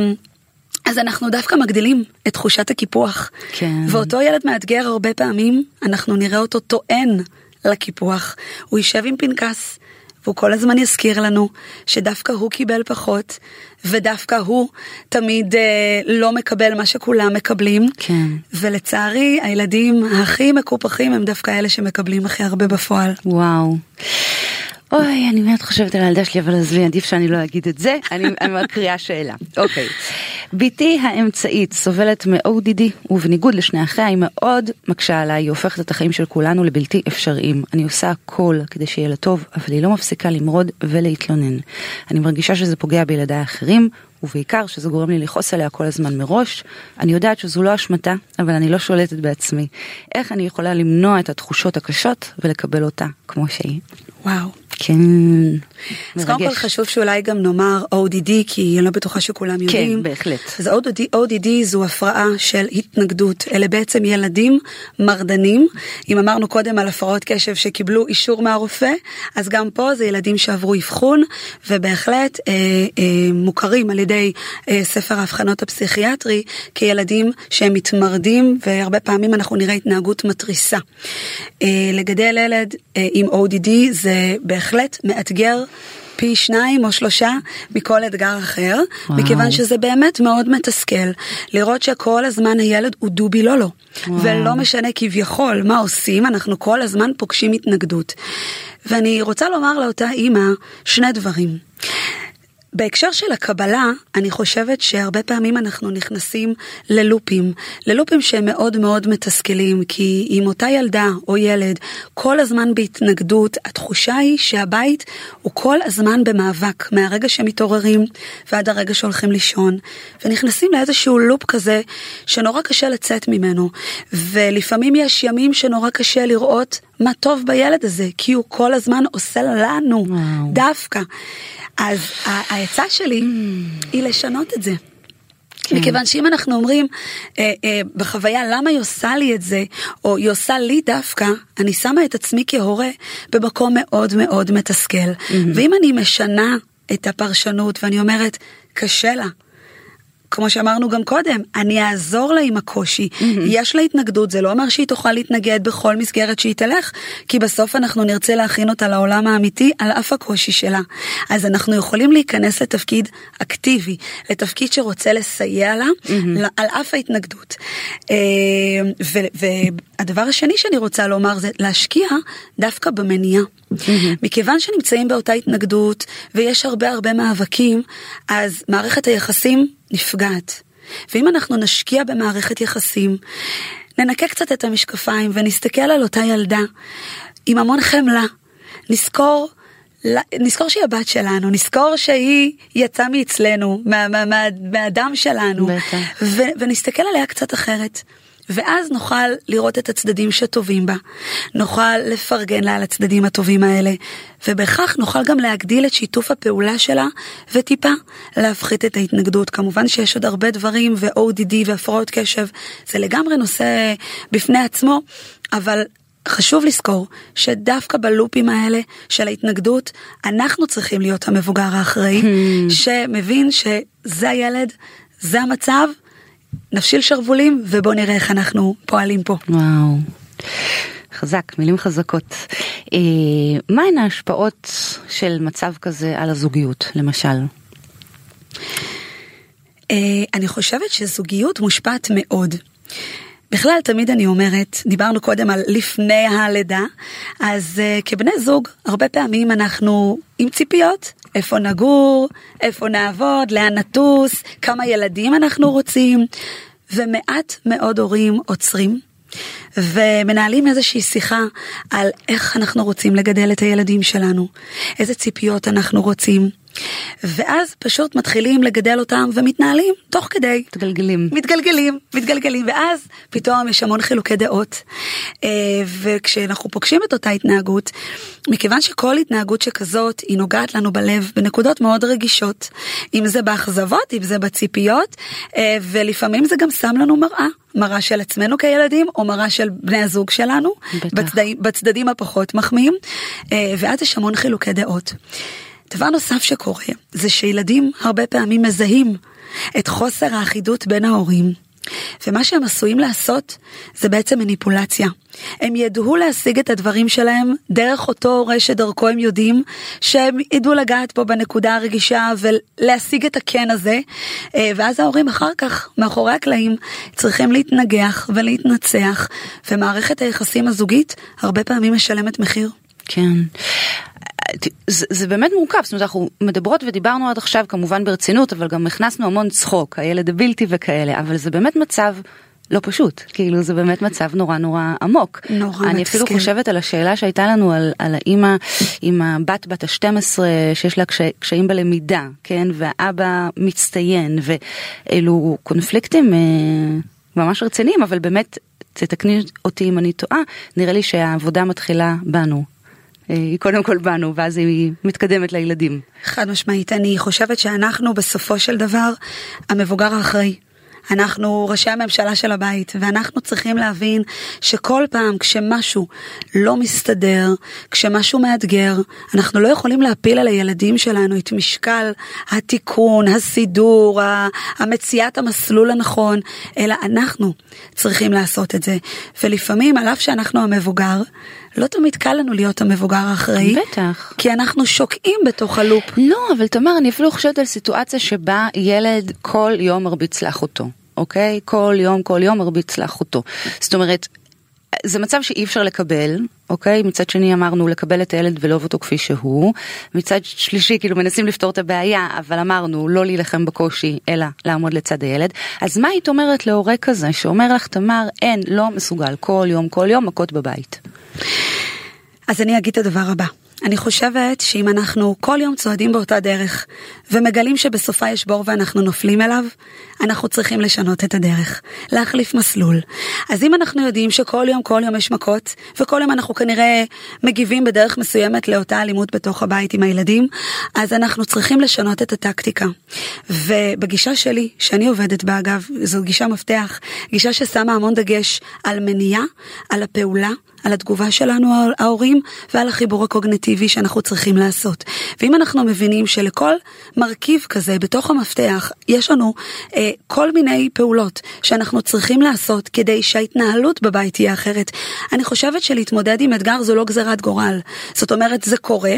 אז אנחנו דווקא מגדילים את תחושת הקיפוח. כן. ואותו ילד מאתגר הרבה פעמים, אנחנו נראה אותו טוען לקיפוח. הוא יישב עם פנקס, והוא כל הזמן יזכיר לנו שדווקא הוא קיבל פחות, ודווקא הוא תמיד אה, לא מקבל מה שכולם מקבלים. כן. ולצערי, הילדים הכי מקופחים הם דווקא אלה שמקבלים הכי הרבה בפועל. וואו. אוי, אני באמת חושבת על הילדה שלי, אבל עזבי, עדיף שאני לא אגיד את זה, אני מקריאה שאלה. אוקיי. בתי האמצעית סובלת מ-ODD, ובניגוד לשני אחיה היא מאוד מקשה עליי, היא הופכת את החיים של כולנו לבלתי אפשריים. אני עושה הכל כדי שיהיה לה טוב, אבל היא לא מפסיקה למרוד ולהתלונן. אני מרגישה שזה פוגע בילדיי האחרים, ובעיקר שזה גורם לי לכעוס עליה כל הזמן מראש. אני יודעת שזו לא אשמתה, אבל אני לא שולטת בעצמי. איך אני יכולה למנוע את התחושות הקשות ולקבל אותה כמו שהיא? וואו. כן, אז קודם כל חשוב שאולי גם נאמר ODD, כי אני לא בטוחה שכולם יודעים. כן, בהחלט. אז ODD, ODD זו הפרעה של התנגדות. אלה בעצם ילדים מרדנים. אם אמרנו קודם על הפרעות קשב שקיבלו אישור מהרופא, אז גם פה זה ילדים שעברו אבחון, ובהחלט אה, אה, מוכרים על ידי אה, ספר האבחנות הפסיכיאטרי כילדים שהם מתמרדים, והרבה פעמים אנחנו נראה התנהגות מתריסה. אה, לגדל ילד אה, עם ODD זה בהחלט מאתגר. פי שניים או שלושה מכל אתגר אחר, וואו. מכיוון שזה באמת מאוד מתסכל לראות שכל הזמן הילד הוא דובי לא לא, ולא משנה כביכול מה עושים, אנחנו כל הזמן פוגשים התנגדות. ואני רוצה לומר לאותה אימא שני דברים. בהקשר של הקבלה, אני חושבת שהרבה פעמים אנחנו נכנסים ללופים, ללופים שהם מאוד מאוד מתסכלים, כי אם אותה ילדה או ילד כל הזמן בהתנגדות, התחושה היא שהבית הוא כל הזמן במאבק, מהרגע שמתעוררים ועד הרגע שהולכים לישון, ונכנסים לאיזשהו לופ כזה שנורא קשה לצאת ממנו, ולפעמים יש ימים שנורא קשה לראות מה טוב בילד הזה, כי הוא כל הזמן עושה לנו וואו. דווקא. אז העצה שלי mm. היא לשנות את זה. כן. מכיוון שאם אנחנו אומרים אה, אה, בחוויה למה היא עושה לי את זה, או היא עושה לי דווקא, אני שמה את עצמי כהורה במקום מאוד מאוד מתסכל. Mm-hmm. ואם אני משנה את הפרשנות ואני אומרת, קשה לה. כמו שאמרנו גם קודם, אני אעזור לה עם הקושי. Mm-hmm. יש לה התנגדות, זה לא אומר שהיא תוכל להתנגד בכל מסגרת שהיא תלך, כי בסוף אנחנו נרצה להכין אותה לעולם האמיתי על אף הקושי שלה. אז אנחנו יכולים להיכנס לתפקיד אקטיבי, לתפקיד שרוצה לסייע לה, mm-hmm. על אף ההתנגדות. אה, והדבר השני שאני רוצה לומר זה להשקיע דווקא במניעה. Mm-hmm. מכיוון שנמצאים באותה התנגדות ויש הרבה הרבה מאבקים, אז מערכת היחסים נפגעת. ואם אנחנו נשקיע במערכת יחסים, ננקה קצת את המשקפיים ונסתכל על אותה ילדה עם המון חמלה, נזכור נזכור שהיא הבת שלנו, נזכור שהיא יצאה מאצלנו, מה, מה, מה, מהדם שלנו, ו, ונסתכל עליה קצת אחרת. ואז נוכל לראות את הצדדים שטובים בה, נוכל לפרגן לה על הצדדים הטובים האלה, ובכך נוכל גם להגדיל את שיתוף הפעולה שלה, וטיפה להפחית את ההתנגדות. כמובן שיש עוד הרבה דברים, ו-ODD והפרעות קשב, זה לגמרי נושא בפני עצמו, אבל חשוב לזכור שדווקא בלופים האלה של ההתנגדות, אנחנו צריכים להיות המבוגר האחראי, hmm. שמבין שזה הילד, זה המצב, נפשיל שרוולים ובוא נראה איך אנחנו פועלים פה. וואו. חזק, מילים חזקות. אה, מהן ההשפעות של מצב כזה על הזוגיות, למשל? אה, אני חושבת שזוגיות מושפעת מאוד. בכלל, תמיד אני אומרת, דיברנו קודם על לפני הלידה, אז uh, כבני זוג, הרבה פעמים אנחנו עם ציפיות, איפה נגור, איפה נעבוד, לאן נטוס, כמה ילדים אנחנו רוצים, ומעט מאוד הורים עוצרים. ומנהלים איזושהי שיחה על איך אנחנו רוצים לגדל את הילדים שלנו, איזה ציפיות אנחנו רוצים, ואז פשוט מתחילים לגדל אותם ומתנהלים תוך כדי. מתגלגלים. מתגלגלים, מתגלגלים, ואז פתאום יש המון חילוקי דעות. אה, וכשאנחנו פוגשים את אותה התנהגות, מכיוון שכל התנהגות שכזאת היא נוגעת לנו בלב בנקודות מאוד רגישות, אם זה באכזבות, אם זה בציפיות, אה, ולפעמים זה גם שם לנו מראה. מראה של עצמנו כילדים או מראה של בני הזוג שלנו, בצדדים, בצדדים הפחות מחמיאים, אה, ואז יש המון חילוקי דעות. דבר נוסף שקורה זה שילדים הרבה פעמים מזהים את חוסר האחידות בין ההורים. ומה שהם עשויים לעשות זה בעצם מניפולציה. הם ידעו להשיג את הדברים שלהם דרך אותו הורה שדרכו הם יודעים שהם ידעו לגעת פה בנקודה הרגישה ולהשיג את הקן הזה אה, ואז ההורים אחר כך מאחורי הקלעים צריכים להתנגח ולהתנצח ומערכת היחסים הזוגית הרבה פעמים משלמת מחיר. כן. זה, זה באמת מורכב, זאת אומרת אנחנו מדברות ודיברנו עד עכשיו כמובן ברצינות, אבל גם הכנסנו המון צחוק, הילד הבלתי וכאלה, אבל זה באמת מצב לא פשוט, כאילו זה באמת מצב נורא נורא עמוק. נורא מתסכל. אני אפילו חושבת על השאלה שהייתה לנו על, על האימא עם הבת בת ה-12 שיש לה קש, קשיים בלמידה, כן, והאבא מצטיין, ואלו קונפליקטים אה, ממש רציניים, אבל באמת, תתקני אותי אם אני טועה, נראה לי שהעבודה מתחילה בנו, היא קודם כל בנו ואז היא מתקדמת לילדים. חד משמעית, אני חושבת שאנחנו בסופו של דבר המבוגר האחראי. אנחנו ראשי הממשלה של הבית, ואנחנו צריכים להבין שכל פעם כשמשהו לא מסתדר, כשמשהו מאתגר, אנחנו לא יכולים להפיל על הילדים שלנו את משקל התיקון, הסידור, המציאת המסלול הנכון, אלא אנחנו צריכים לעשות את זה. ולפעמים, על אף שאנחנו המבוגר, לא תמיד קל לנו להיות המבוגר האחראי. בטח. כי אנחנו שוקעים בתוך הלופ. לא, אבל תמר, אני אפילו חושבת על סיטואציה שבה ילד כל יום מרביץ לאחותו. אוקיי? כל יום, כל יום מרביץ לאחותו. זאת אומרת, זה מצב שאי אפשר לקבל, אוקיי? מצד שני אמרנו לקבל את הילד ולאהוב אותו כפי שהוא. מצד שלישי כאילו מנסים לפתור את הבעיה, אבל אמרנו לא להילחם בקושי, אלא לעמוד לצד הילד. אז מה היית אומרת להורה כזה שאומר לך, תמר, אין, לא מסוגל, כל יום, כל יום מכות בבית? אז אני אגיד את הדבר הבא. אני חושבת שאם אנחנו כל יום צועדים באותה דרך ומגלים שבסופה יש בור ואנחנו נופלים אליו, אנחנו צריכים לשנות את הדרך, להחליף מסלול. אז אם אנחנו יודעים שכל יום כל יום יש מכות, וכל יום אנחנו כנראה מגיבים בדרך מסוימת לאותה אלימות בתוך הבית עם הילדים, אז אנחנו צריכים לשנות את הטקטיקה. ובגישה שלי, שאני עובדת בה אגב, זו גישה מפתח, גישה ששמה המון דגש על מניעה, על הפעולה, על התגובה שלנו ההורים ועל החיבור הקוגנטיבי שאנחנו צריכים לעשות. ואם אנחנו מבינים שלכל מרכיב כזה בתוך המפתח יש לנו אה, כל מיני פעולות שאנחנו צריכים לעשות כדי שההתנהלות בבית תהיה אחרת, אני חושבת שלהתמודד עם אתגר זו לא גזירת גורל. זאת אומרת זה קורה.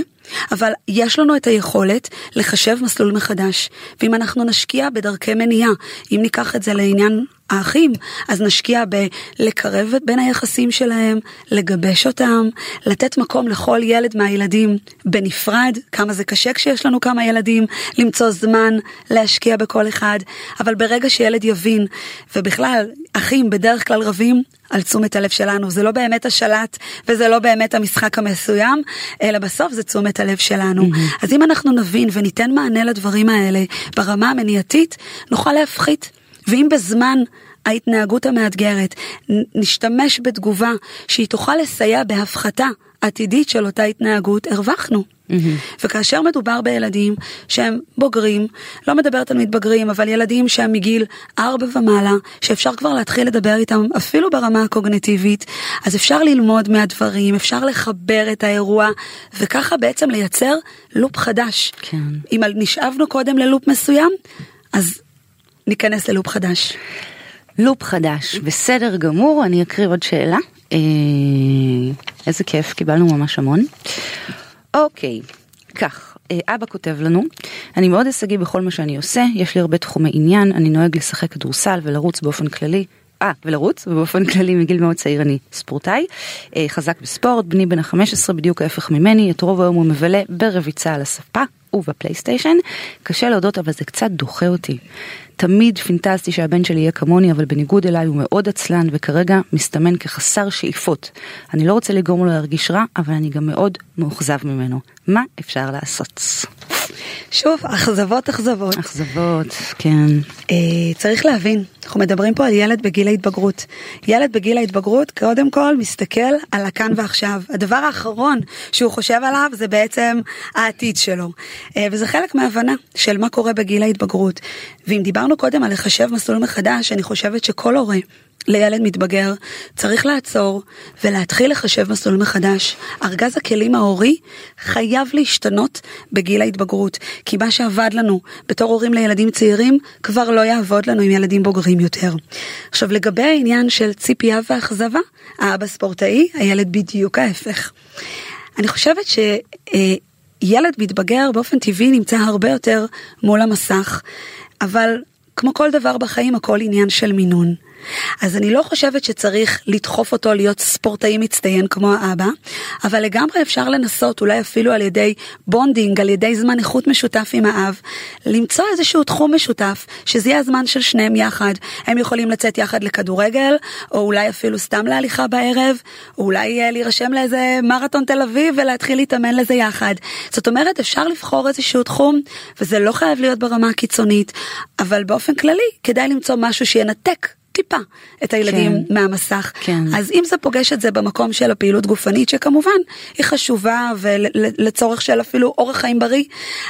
אבל יש לנו את היכולת לחשב מסלול מחדש, ואם אנחנו נשקיע בדרכי מניעה, אם ניקח את זה לעניין האחים, אז נשקיע בלקרב בין היחסים שלהם, לגבש אותם, לתת מקום לכל ילד מהילדים בנפרד, כמה זה קשה כשיש לנו כמה ילדים, למצוא זמן להשקיע בכל אחד, אבל ברגע שילד יבין, ובכלל, אחים בדרך כלל רבים, על תשומת הלב שלנו. זה לא באמת השלט וזה לא באמת המשחק המסוים, אלא בסוף זה תשומת הלב שלנו. Mm-hmm. אז אם אנחנו נבין וניתן מענה לדברים האלה ברמה המניעתית, נוכל להפחית. ואם בזמן ההתנהגות המאתגרת נשתמש בתגובה שהיא תוכל לסייע בהפחתה עתידית של אותה התנהגות, הרווחנו. Mm-hmm. וכאשר מדובר בילדים שהם בוגרים, לא מדברת על מתבגרים, אבל ילדים שהם מגיל ארבע ומעלה, שאפשר כבר להתחיל לדבר איתם אפילו ברמה הקוגנטיבית, אז אפשר ללמוד מהדברים, אפשר לחבר את האירוע, וככה בעצם לייצר לופ חדש. כן. אם נשאבנו קודם ללופ מסוים, אז ניכנס ללופ חדש. לופ חדש, בסדר גמור, אני אקריא עוד שאלה. אה, איזה כיף, קיבלנו ממש המון. אוקיי, כך, אה, אבא כותב לנו, אני מאוד הישגי בכל מה שאני עושה, יש לי הרבה תחומי עניין, אני נוהג לשחק כדורסל ולרוץ באופן כללי. אה, ולרוץ, ובאופן כללי מגיל מאוד צעיר אני ספורטאי. אה, חזק בספורט, בני בן ה-15 בדיוק ההפך ממני, את רוב היום הוא מבלה ברביצה על הספה ובפלייסטיישן. קשה להודות אבל זה קצת דוחה אותי. תמיד פינטזתי שהבן שלי יהיה כמוני, אבל בניגוד אליי הוא מאוד עצלן וכרגע מסתמן כחסר שאיפות. אני לא רוצה לגרום לו להרגיש רע, אבל אני גם מאוד מאוכזב ממנו. מה אפשר לעשות? שוב, אכזבות אכזבות. אכזבות, כן. אה, צריך להבין, אנחנו מדברים פה על ילד בגיל ההתבגרות. ילד בגיל ההתבגרות קודם כל מסתכל על הכאן ועכשיו. הדבר האחרון שהוא חושב עליו זה בעצם העתיד שלו. אה, וזה חלק מההבנה של מה קורה בגיל ההתבגרות. ואם דיברנו קודם על לחשב מסלול מחדש, אני חושבת שכל הורה לילד מתבגר צריך לעצור ולהתחיל לחשב מסלול מחדש. ארגז הכלים ההורי חייב להשתנות בגיל ההתבגרות, כי מה שעבד לנו בתור הורים לילדים צעירים כבר לא יעבוד לנו עם ילדים בוגרים יותר. עכשיו לגבי העניין של ציפייה ואכזבה, האבא ספורטאי, הילד בדיוק ההפך. אני חושבת שילד מתבגר באופן טבעי נמצא הרבה יותר מול המסך, אבל כמו כל דבר בחיים הכל עניין של מינון. אז אני לא חושבת שצריך לדחוף אותו להיות ספורטאי מצטיין כמו האבא, אבל לגמרי אפשר לנסות, אולי אפילו על ידי bonding, על ידי זמן איכות משותף עם האב, למצוא איזשהו תחום משותף, שזה יהיה הזמן של שניהם יחד. הם יכולים לצאת יחד לכדורגל, או אולי אפילו סתם להליכה בערב, או אולי אה, להירשם לאיזה מרתון תל אביב ולהתחיל להתאמן לזה יחד. זאת אומרת, אפשר לבחור איזשהו תחום, וזה לא חייב להיות ברמה הקיצונית, אבל באופן כללי, כדאי למצוא משהו שינתק טיפה את הילדים כן, מהמסך. כן. אז אם זה פוגש את זה במקום של הפעילות גופנית, שכמובן היא חשובה ולצורך של אפילו אורח חיים בריא,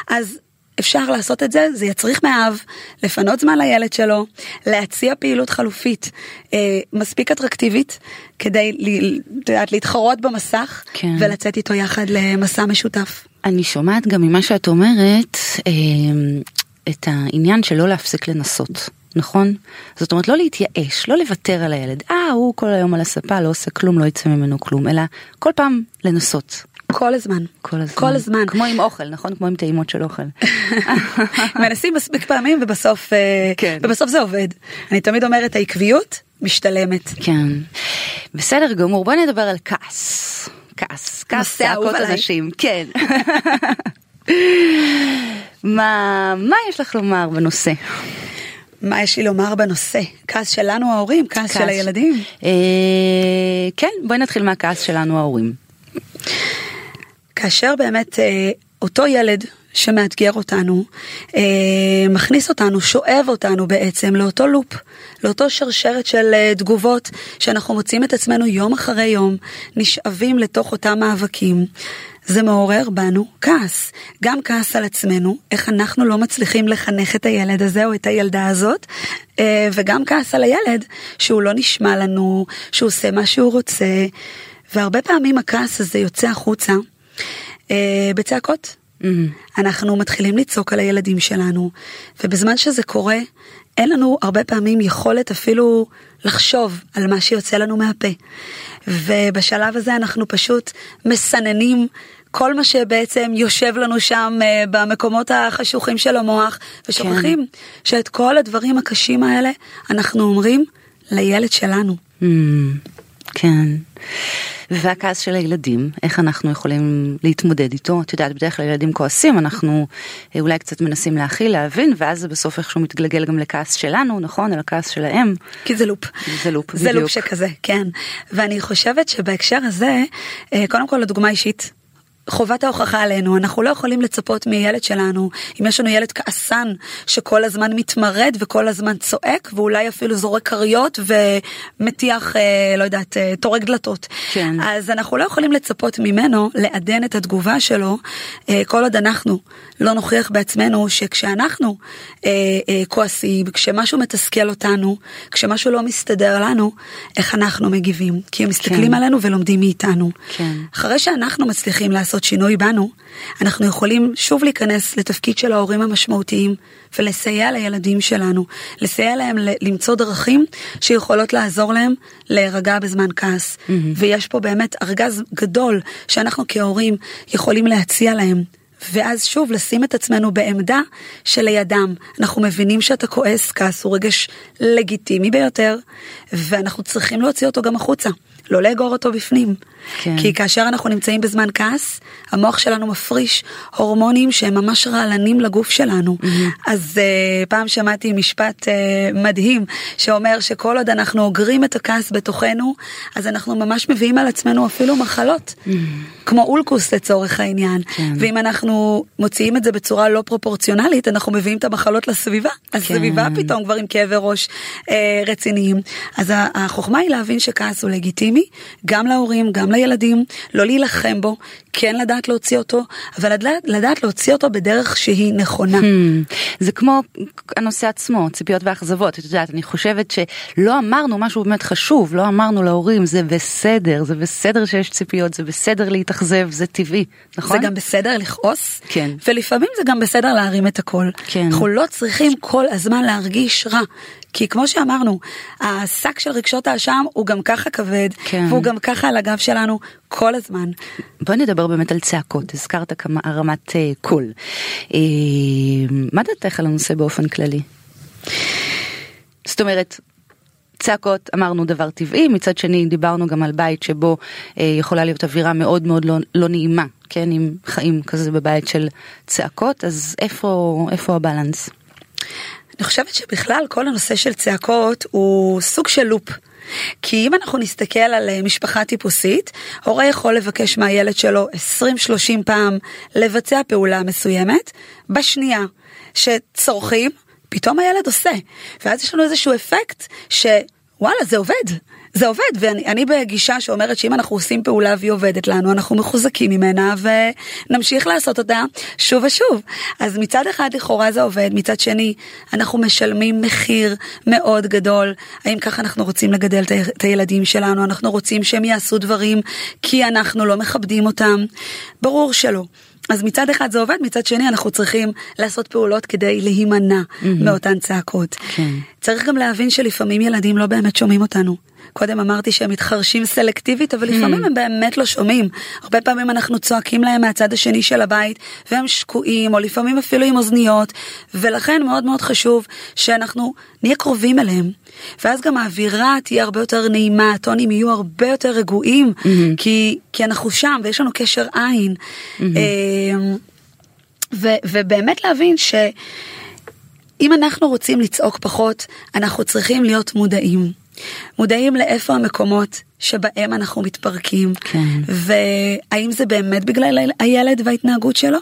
אז אפשר לעשות את זה, זה יצריך מהאב לפנות זמן לילד שלו, להציע פעילות חלופית אה, מספיק אטרקטיבית כדי יודעת, להתחרות במסך כן. ולצאת איתו יחד למסע משותף. אני שומעת גם ממה שאת אומרת אה, את העניין של לא להפסיק לנסות. נכון? זאת אומרת לא להתייאש, לא לוותר על הילד, אה הוא כל היום על הספה לא עושה כלום, לא יצא ממנו כלום, אלא כל פעם לנסות. כל הזמן. כל הזמן. כל הזמן. כמו עם אוכל, נכון? כמו עם טעימות של אוכל. מנסים מספיק פעמים ובסוף, אה, כן. ובסוף זה עובד. אני תמיד אומרת העקביות משתלמת. כן. בסדר גמור, בוא נדבר על כעס. כעס, כעס, צעקות. אנשים, כן. מה, מה יש לך לומר בנושא? מה יש לי לומר בנושא? כעס שלנו ההורים, כעס של הילדים. אה, כן, בואי נתחיל מהכעס שלנו ההורים. כאשר באמת אה, אותו ילד שמאתגר אותנו, אה, מכניס אותנו, שואב אותנו בעצם לאותו לופ, לאותו שרשרת של אה, תגובות, שאנחנו מוצאים את עצמנו יום אחרי יום, נשאבים לתוך אותם מאבקים. זה מעורר בנו כעס, גם כעס על עצמנו, איך אנחנו לא מצליחים לחנך את הילד הזה או את הילדה הזאת, אה, וגם כעס על הילד שהוא לא נשמע לנו, שהוא עושה מה שהוא רוצה, והרבה פעמים הכעס הזה יוצא החוצה אה, בצעקות. אנחנו מתחילים לצעוק על הילדים שלנו, ובזמן שזה קורה, אין לנו הרבה פעמים יכולת אפילו לחשוב על מה שיוצא לנו מהפה. ובשלב הזה אנחנו פשוט מסננים כל מה שבעצם יושב לנו שם אה, במקומות החשוכים של המוח, ושוכחים כן. שאת כל הדברים הקשים האלה אנחנו אומרים לילד שלנו. Mm, כן. והכעס של הילדים, איך אנחנו יכולים להתמודד איתו? את יודעת, בדרך כלל ילדים כועסים, אנחנו אה, אולי קצת מנסים להכיל, להבין, ואז זה בסוף איכשהו מתגלגל גם לכעס שלנו, נכון? על הכעס שלהם. כי זה לופ. זה לופ, זה בדיוק. לופ שכזה, כן. ואני חושבת שבהקשר הזה, אה, קודם כל הדוגמה אישית. חובת ההוכחה עלינו, אנחנו לא יכולים לצפות מילד שלנו, אם יש לנו ילד כעסן שכל הזמן מתמרד וכל הזמן צועק ואולי אפילו זורק כריות ומטיח, אה, לא יודעת, אה, טורק דלתות. כן. אז אנחנו לא יכולים לצפות ממנו לעדן את התגובה שלו אה, כל עוד אנחנו לא נוכיח בעצמנו שכשאנחנו אה, אה, כועסים, כשמשהו מתסכל אותנו, כשמשהו לא מסתדר לנו, איך אנחנו מגיבים. כי הם מסתכלים כן. עלינו ולומדים מאיתנו. כן. אחרי שאנחנו מצליחים לעשות שינוי בנו, אנחנו יכולים שוב להיכנס לתפקיד של ההורים המשמעותיים ולסייע לילדים שלנו, לסייע להם למצוא דרכים שיכולות לעזור להם להירגע בזמן כעס. Mm-hmm. ויש פה באמת ארגז גדול שאנחנו כהורים יכולים להציע להם. ואז שוב לשים את עצמנו בעמדה שלידם. אנחנו מבינים שאתה כועס, כעס הוא רגש לגיטימי ביותר, ואנחנו צריכים להוציא אותו גם החוצה, לא לאגור אותו בפנים. כן. כי כאשר אנחנו נמצאים בזמן כעס, המוח שלנו מפריש הורמונים שהם ממש רעלנים לגוף שלנו. Mm-hmm. אז uh, פעם שמעתי משפט uh, מדהים שאומר שכל עוד אנחנו אוגרים את הכעס בתוכנו, אז אנחנו ממש מביאים על עצמנו אפילו מחלות, mm-hmm. כמו אולקוס לצורך העניין. כן. ואם אנחנו מוציאים את זה בצורה לא פרופורציונלית, אנחנו מביאים את המחלות לסביבה. אז כן. סביבה פתאום כבר עם כאבי ראש אה, רציניים. אז החוכמה היא להבין שכעס הוא לגיטימי, גם להורים, גם לילדים, לא להילחם בו, כן לדעת להוציא אותו, אבל לדעת, לדעת להוציא אותו בדרך שהיא נכונה. Hmm, זה כמו הנושא עצמו, ציפיות ואכזבות, את יודעת, אני חושבת שלא אמרנו משהו באמת חשוב, לא אמרנו להורים, זה בסדר, זה בסדר שיש ציפיות, זה בסדר להתאכזב, זה טבעי, נכון? זה גם בסדר לכעוס, כן. ולפעמים זה גם בסדר להרים את הכל. כן. אנחנו לא צריכים כל הזמן להרגיש רע. כי כמו שאמרנו, השק של רגשות האשם הוא גם ככה כבד, כן. והוא גם ככה על הגב שלנו כל הזמן. בואי נדבר באמת על צעקות, הזכרת כמה הרמת uh, קול. Uh, מה דעתך על הנושא באופן כללי? זאת אומרת, צעקות אמרנו דבר טבעי, מצד שני דיברנו גם על בית שבו אה, יכולה להיות אווירה מאוד מאוד לא, לא נעימה, כן, עם חיים כזה בבית של צעקות, אז איפה, איפה הבלנס? אני חושבת שבכלל כל הנושא של צעקות הוא סוג של לופ. כי אם אנחנו נסתכל על אה, משפחה טיפוסית, הורה יכול לבקש מהילד שלו 20-30 פעם לבצע פעולה מסוימת, בשנייה שצורכים, פתאום הילד עושה. ואז יש לנו איזשהו אפקט שוואלה זה עובד. זה עובד ואני אני בגישה שאומרת שאם אנחנו עושים פעולה והיא עובדת לנו אנחנו מחוזקים ממנה ונמשיך לעשות אותה שוב ושוב. אז מצד אחד לכאורה זה עובד, מצד שני אנחנו משלמים מחיר מאוד גדול. האם ככה אנחנו רוצים לגדל את הילדים שלנו? אנחנו רוצים שהם יעשו דברים כי אנחנו לא מכבדים אותם? ברור שלא. אז מצד אחד זה עובד, מצד שני אנחנו צריכים לעשות פעולות כדי להימנע mm-hmm. מאותן צעקות. כן. צריך גם להבין שלפעמים ילדים לא באמת שומעים אותנו. קודם אמרתי שהם מתחרשים סלקטיבית, אבל לפעמים הם באמת לא שומעים. הרבה פעמים אנחנו צועקים להם מהצד השני של הבית, והם שקועים, או לפעמים אפילו עם אוזניות, ולכן מאוד מאוד חשוב שאנחנו נהיה קרובים אליהם. ואז גם האווירה תהיה הרבה יותר נעימה, הטונים יהיו הרבה יותר רגועים, כי, כי אנחנו שם ויש לנו קשר עין. אמ, ו, ובאמת להבין ש... אם אנחנו רוצים לצעוק פחות, אנחנו צריכים להיות מודעים. מודעים לאיפה המקומות שבהם אנחנו מתפרקים, כן. והאם זה באמת בגלל הילד וההתנהגות שלו,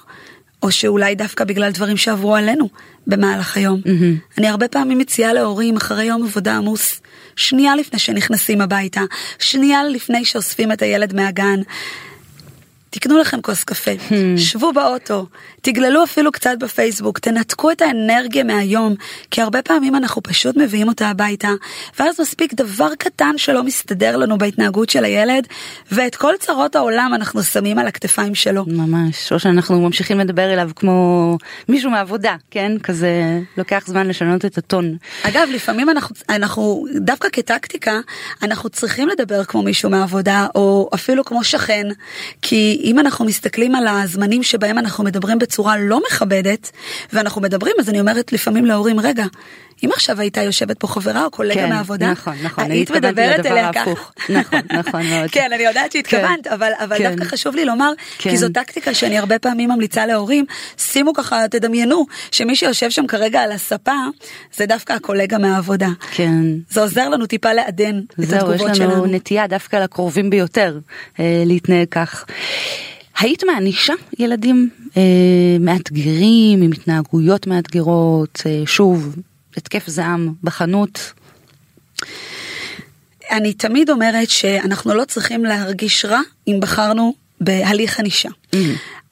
או שאולי דווקא בגלל דברים שעברו עלינו במהלך היום. Mm-hmm. אני הרבה פעמים מציעה להורים אחרי יום עבודה עמוס, שנייה לפני שנכנסים הביתה, שנייה לפני שאוספים את הילד מהגן. תקנו לכם כוס קפה, hmm. שבו באוטו, תגללו אפילו קצת בפייסבוק, תנתקו את האנרגיה מהיום, כי הרבה פעמים אנחנו פשוט מביאים אותה הביתה, ואז מספיק דבר קטן שלא מסתדר לנו בהתנהגות של הילד, ואת כל צרות העולם אנחנו שמים על הכתפיים שלו. ממש, או שאנחנו ממשיכים לדבר אליו כמו מישהו מעבודה, כן? כזה לוקח זמן לשנות את הטון. אגב, לפעמים אנחנו, אנחנו דווקא כטקטיקה, אנחנו צריכים לדבר כמו מישהו מעבודה, או אפילו כמו שכן, כי אם אנחנו מסתכלים על הזמנים שבהם אנחנו מדברים בצורה לא מכבדת, ואנחנו מדברים, אז אני אומרת לפעמים להורים, רגע, אם עכשיו הייתה יושבת פה חברה או קולגה כן, מעבודה, נכון, נכון, היית מדברת אליה ככה. נכון, נכון מאוד. כן, אני יודעת שהתכוונת, כן, אבל, אבל כן. דווקא חשוב לי לומר, כן. כי זו טקטיקה שאני הרבה פעמים ממליצה להורים, שימו ככה, תדמיינו, שמי שיושב שם כרגע על הספה, זה דווקא הקולגה מהעבודה. כן. זה עוזר לנו טיפה לעדן את התגובות שלנו. זהו, יש לנו נטייה דווקא לקרובים ביותר אה, להתנהג כך. היית מענישה ילדים אה, מאתגרים, עם התנהגויות מאתגרות, אה, שוב, התקף זעם בחנות? אני תמיד אומרת שאנחנו לא צריכים להרגיש רע אם בחרנו בהליך ענישה. Mm-hmm.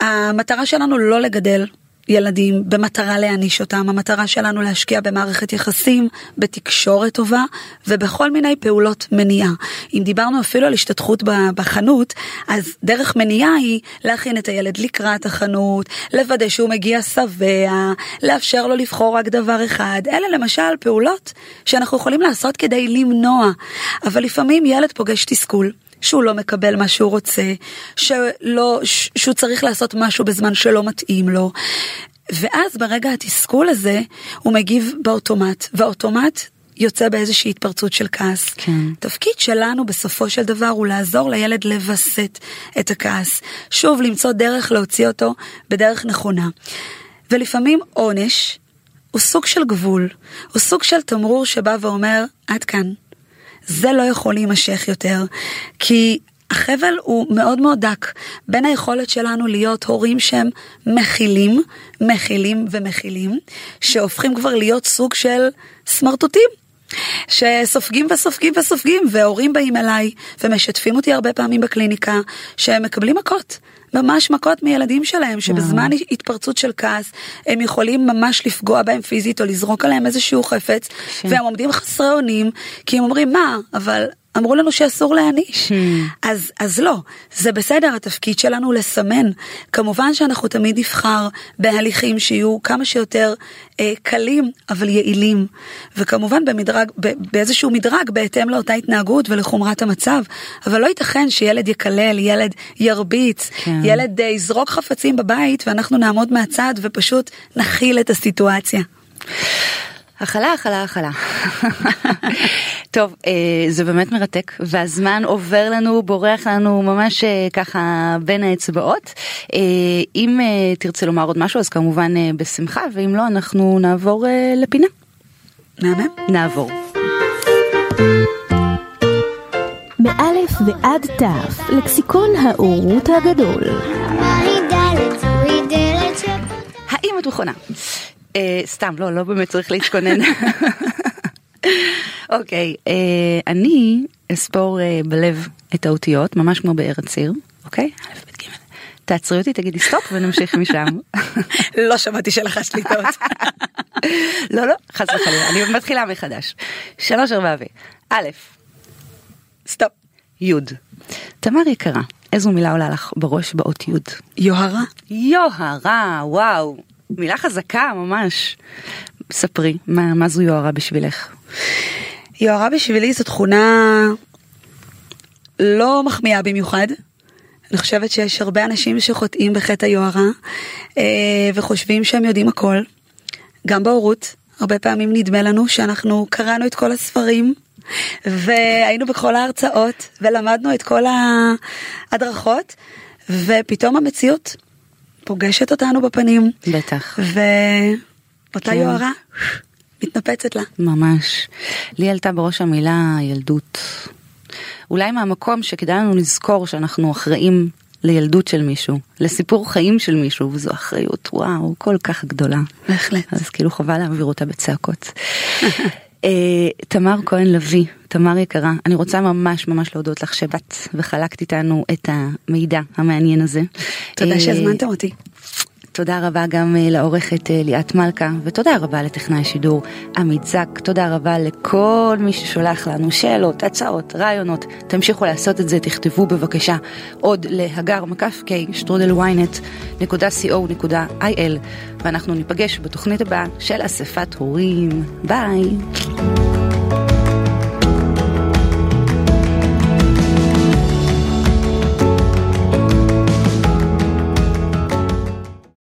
המטרה שלנו לא לגדל ילדים במטרה להעניש אותם, המטרה שלנו להשקיע במערכת יחסים, בתקשורת טובה ובכל מיני פעולות מניעה. אם דיברנו אפילו על השתתחות בחנות, אז דרך מניעה היא להכין את הילד לקראת החנות, לוודא שהוא מגיע שבע, לאפשר לו לבחור רק דבר אחד. אלה למשל פעולות שאנחנו יכולים לעשות כדי למנוע, אבל לפעמים ילד פוגש תסכול. שהוא לא מקבל מה שהוא רוצה, שלא, שהוא צריך לעשות משהו בזמן שלא מתאים לו. ואז ברגע התסכול הזה, הוא מגיב באוטומט, והאוטומט יוצא באיזושהי התפרצות של כעס. כן. תפקיד שלנו בסופו של דבר הוא לעזור לילד לווסת את הכעס. שוב, למצוא דרך להוציא אותו בדרך נכונה. ולפעמים עונש הוא סוג של גבול, הוא סוג של תמרור שבא ואומר, עד כאן. זה לא יכול להימשך יותר, כי החבל הוא מאוד מאוד דק בין היכולת שלנו להיות הורים שהם מכילים, מכילים ומכילים, שהופכים כבר להיות סוג של סמרטוטים. שסופגים וסופגים וסופגים, והורים באים אליי ומשתפים אותי הרבה פעמים בקליניקה שהם מקבלים מכות. ממש מכות מילדים שלהם, שבזמן התפרצות של כעס הם יכולים ממש לפגוע בהם פיזית או לזרוק עליהם איזשהו חפץ, כן. והם עומדים חסרי אונים, כי הם אומרים מה, אבל אמרו לנו שאסור להעניש. Hmm. אז, אז לא, זה בסדר, התפקיד שלנו לסמן. כמובן שאנחנו תמיד נבחר בהליכים שיהיו כמה שיותר אה, קלים, אבל יעילים. וכמובן במדרג, באיזשהו מדרג בהתאם לאותה התנהגות ולחומרת המצב. אבל לא ייתכן שילד יקלל, ילד ירביץ, כן. ילד אה, יזרוק חפצים בבית ואנחנו נעמוד מהצד ופשוט נכיל את הסיטואציה. הכלה, הכלה, הכלה. טוב, אה, זה באמת מרתק, והזמן עובר לנו, בורח לנו ממש אה, ככה בין האצבעות. אה, אם תרצה לומר עוד משהו, אז כמובן בשמחה, ואם לא, אנחנו נעבור לפינה. מהמם. נעבור. מאלף ועד תף, לקסיקון האורות הגדול. האם את מוכנה? אה, סתם, לא, לא באמת צריך להתכונן. אוקיי, אה, אני אספור אה, בלב את האותיות, ממש כמו בארץ עיר, אוקיי? א', ב', ג'. תעצרי אותי, תגידי stop ונמשיך משם. לא שמעתי שלחשת לי טעות. לא, לא, חס וחלילה, אני מתחילה מחדש. שלוש ארבע ו... א', stop. י'. תמר יקרה, איזו מילה עולה לך בראש באות י'? יוהרה. יוהרה, וואו. מילה חזקה ממש. ספרי, מה, מה זו יוהרה בשבילך? יוהרה בשבילי זו תכונה לא מחמיאה במיוחד. אני חושבת שיש הרבה אנשים שחוטאים בחטא היוהרה אה, וחושבים שהם יודעים הכל. גם בהורות, הרבה פעמים נדמה לנו שאנחנו קראנו את כל הספרים והיינו בכל ההרצאות ולמדנו את כל ההדרכות ופתאום המציאות פוגשת אותנו בפנים. בטח. ואותה כן. יוהרה מתנפצת לה. ממש. לי עלתה בראש המילה ילדות. אולי מהמקום שכדאי לנו לזכור שאנחנו אחראים לילדות של מישהו, לסיפור חיים של מישהו, וזו אחריות, וואו, כל כך גדולה. בהחלט. אז כאילו חבל להעביר אותה בצעקות. אה, תמר כהן לביא, תמר יקרה, אני רוצה ממש ממש להודות לך שבאת וחלקת איתנו את המידע המעניין הזה. תודה אה, שהזמנתם אותי. תודה רבה גם אה, לעורכת אה, ליאת מלכה, ותודה רבה לטכנאי השידור עמית זק, תודה רבה לכל מי ששולח לנו שאלות, הצעות, רעיונות, תמשיכו לעשות את זה, תכתבו בבקשה עוד להגר מקף K, שטרודל ynet נקודה co נקודה il, ואנחנו ניפגש בתוכנית הבאה של אספת הורים, ביי.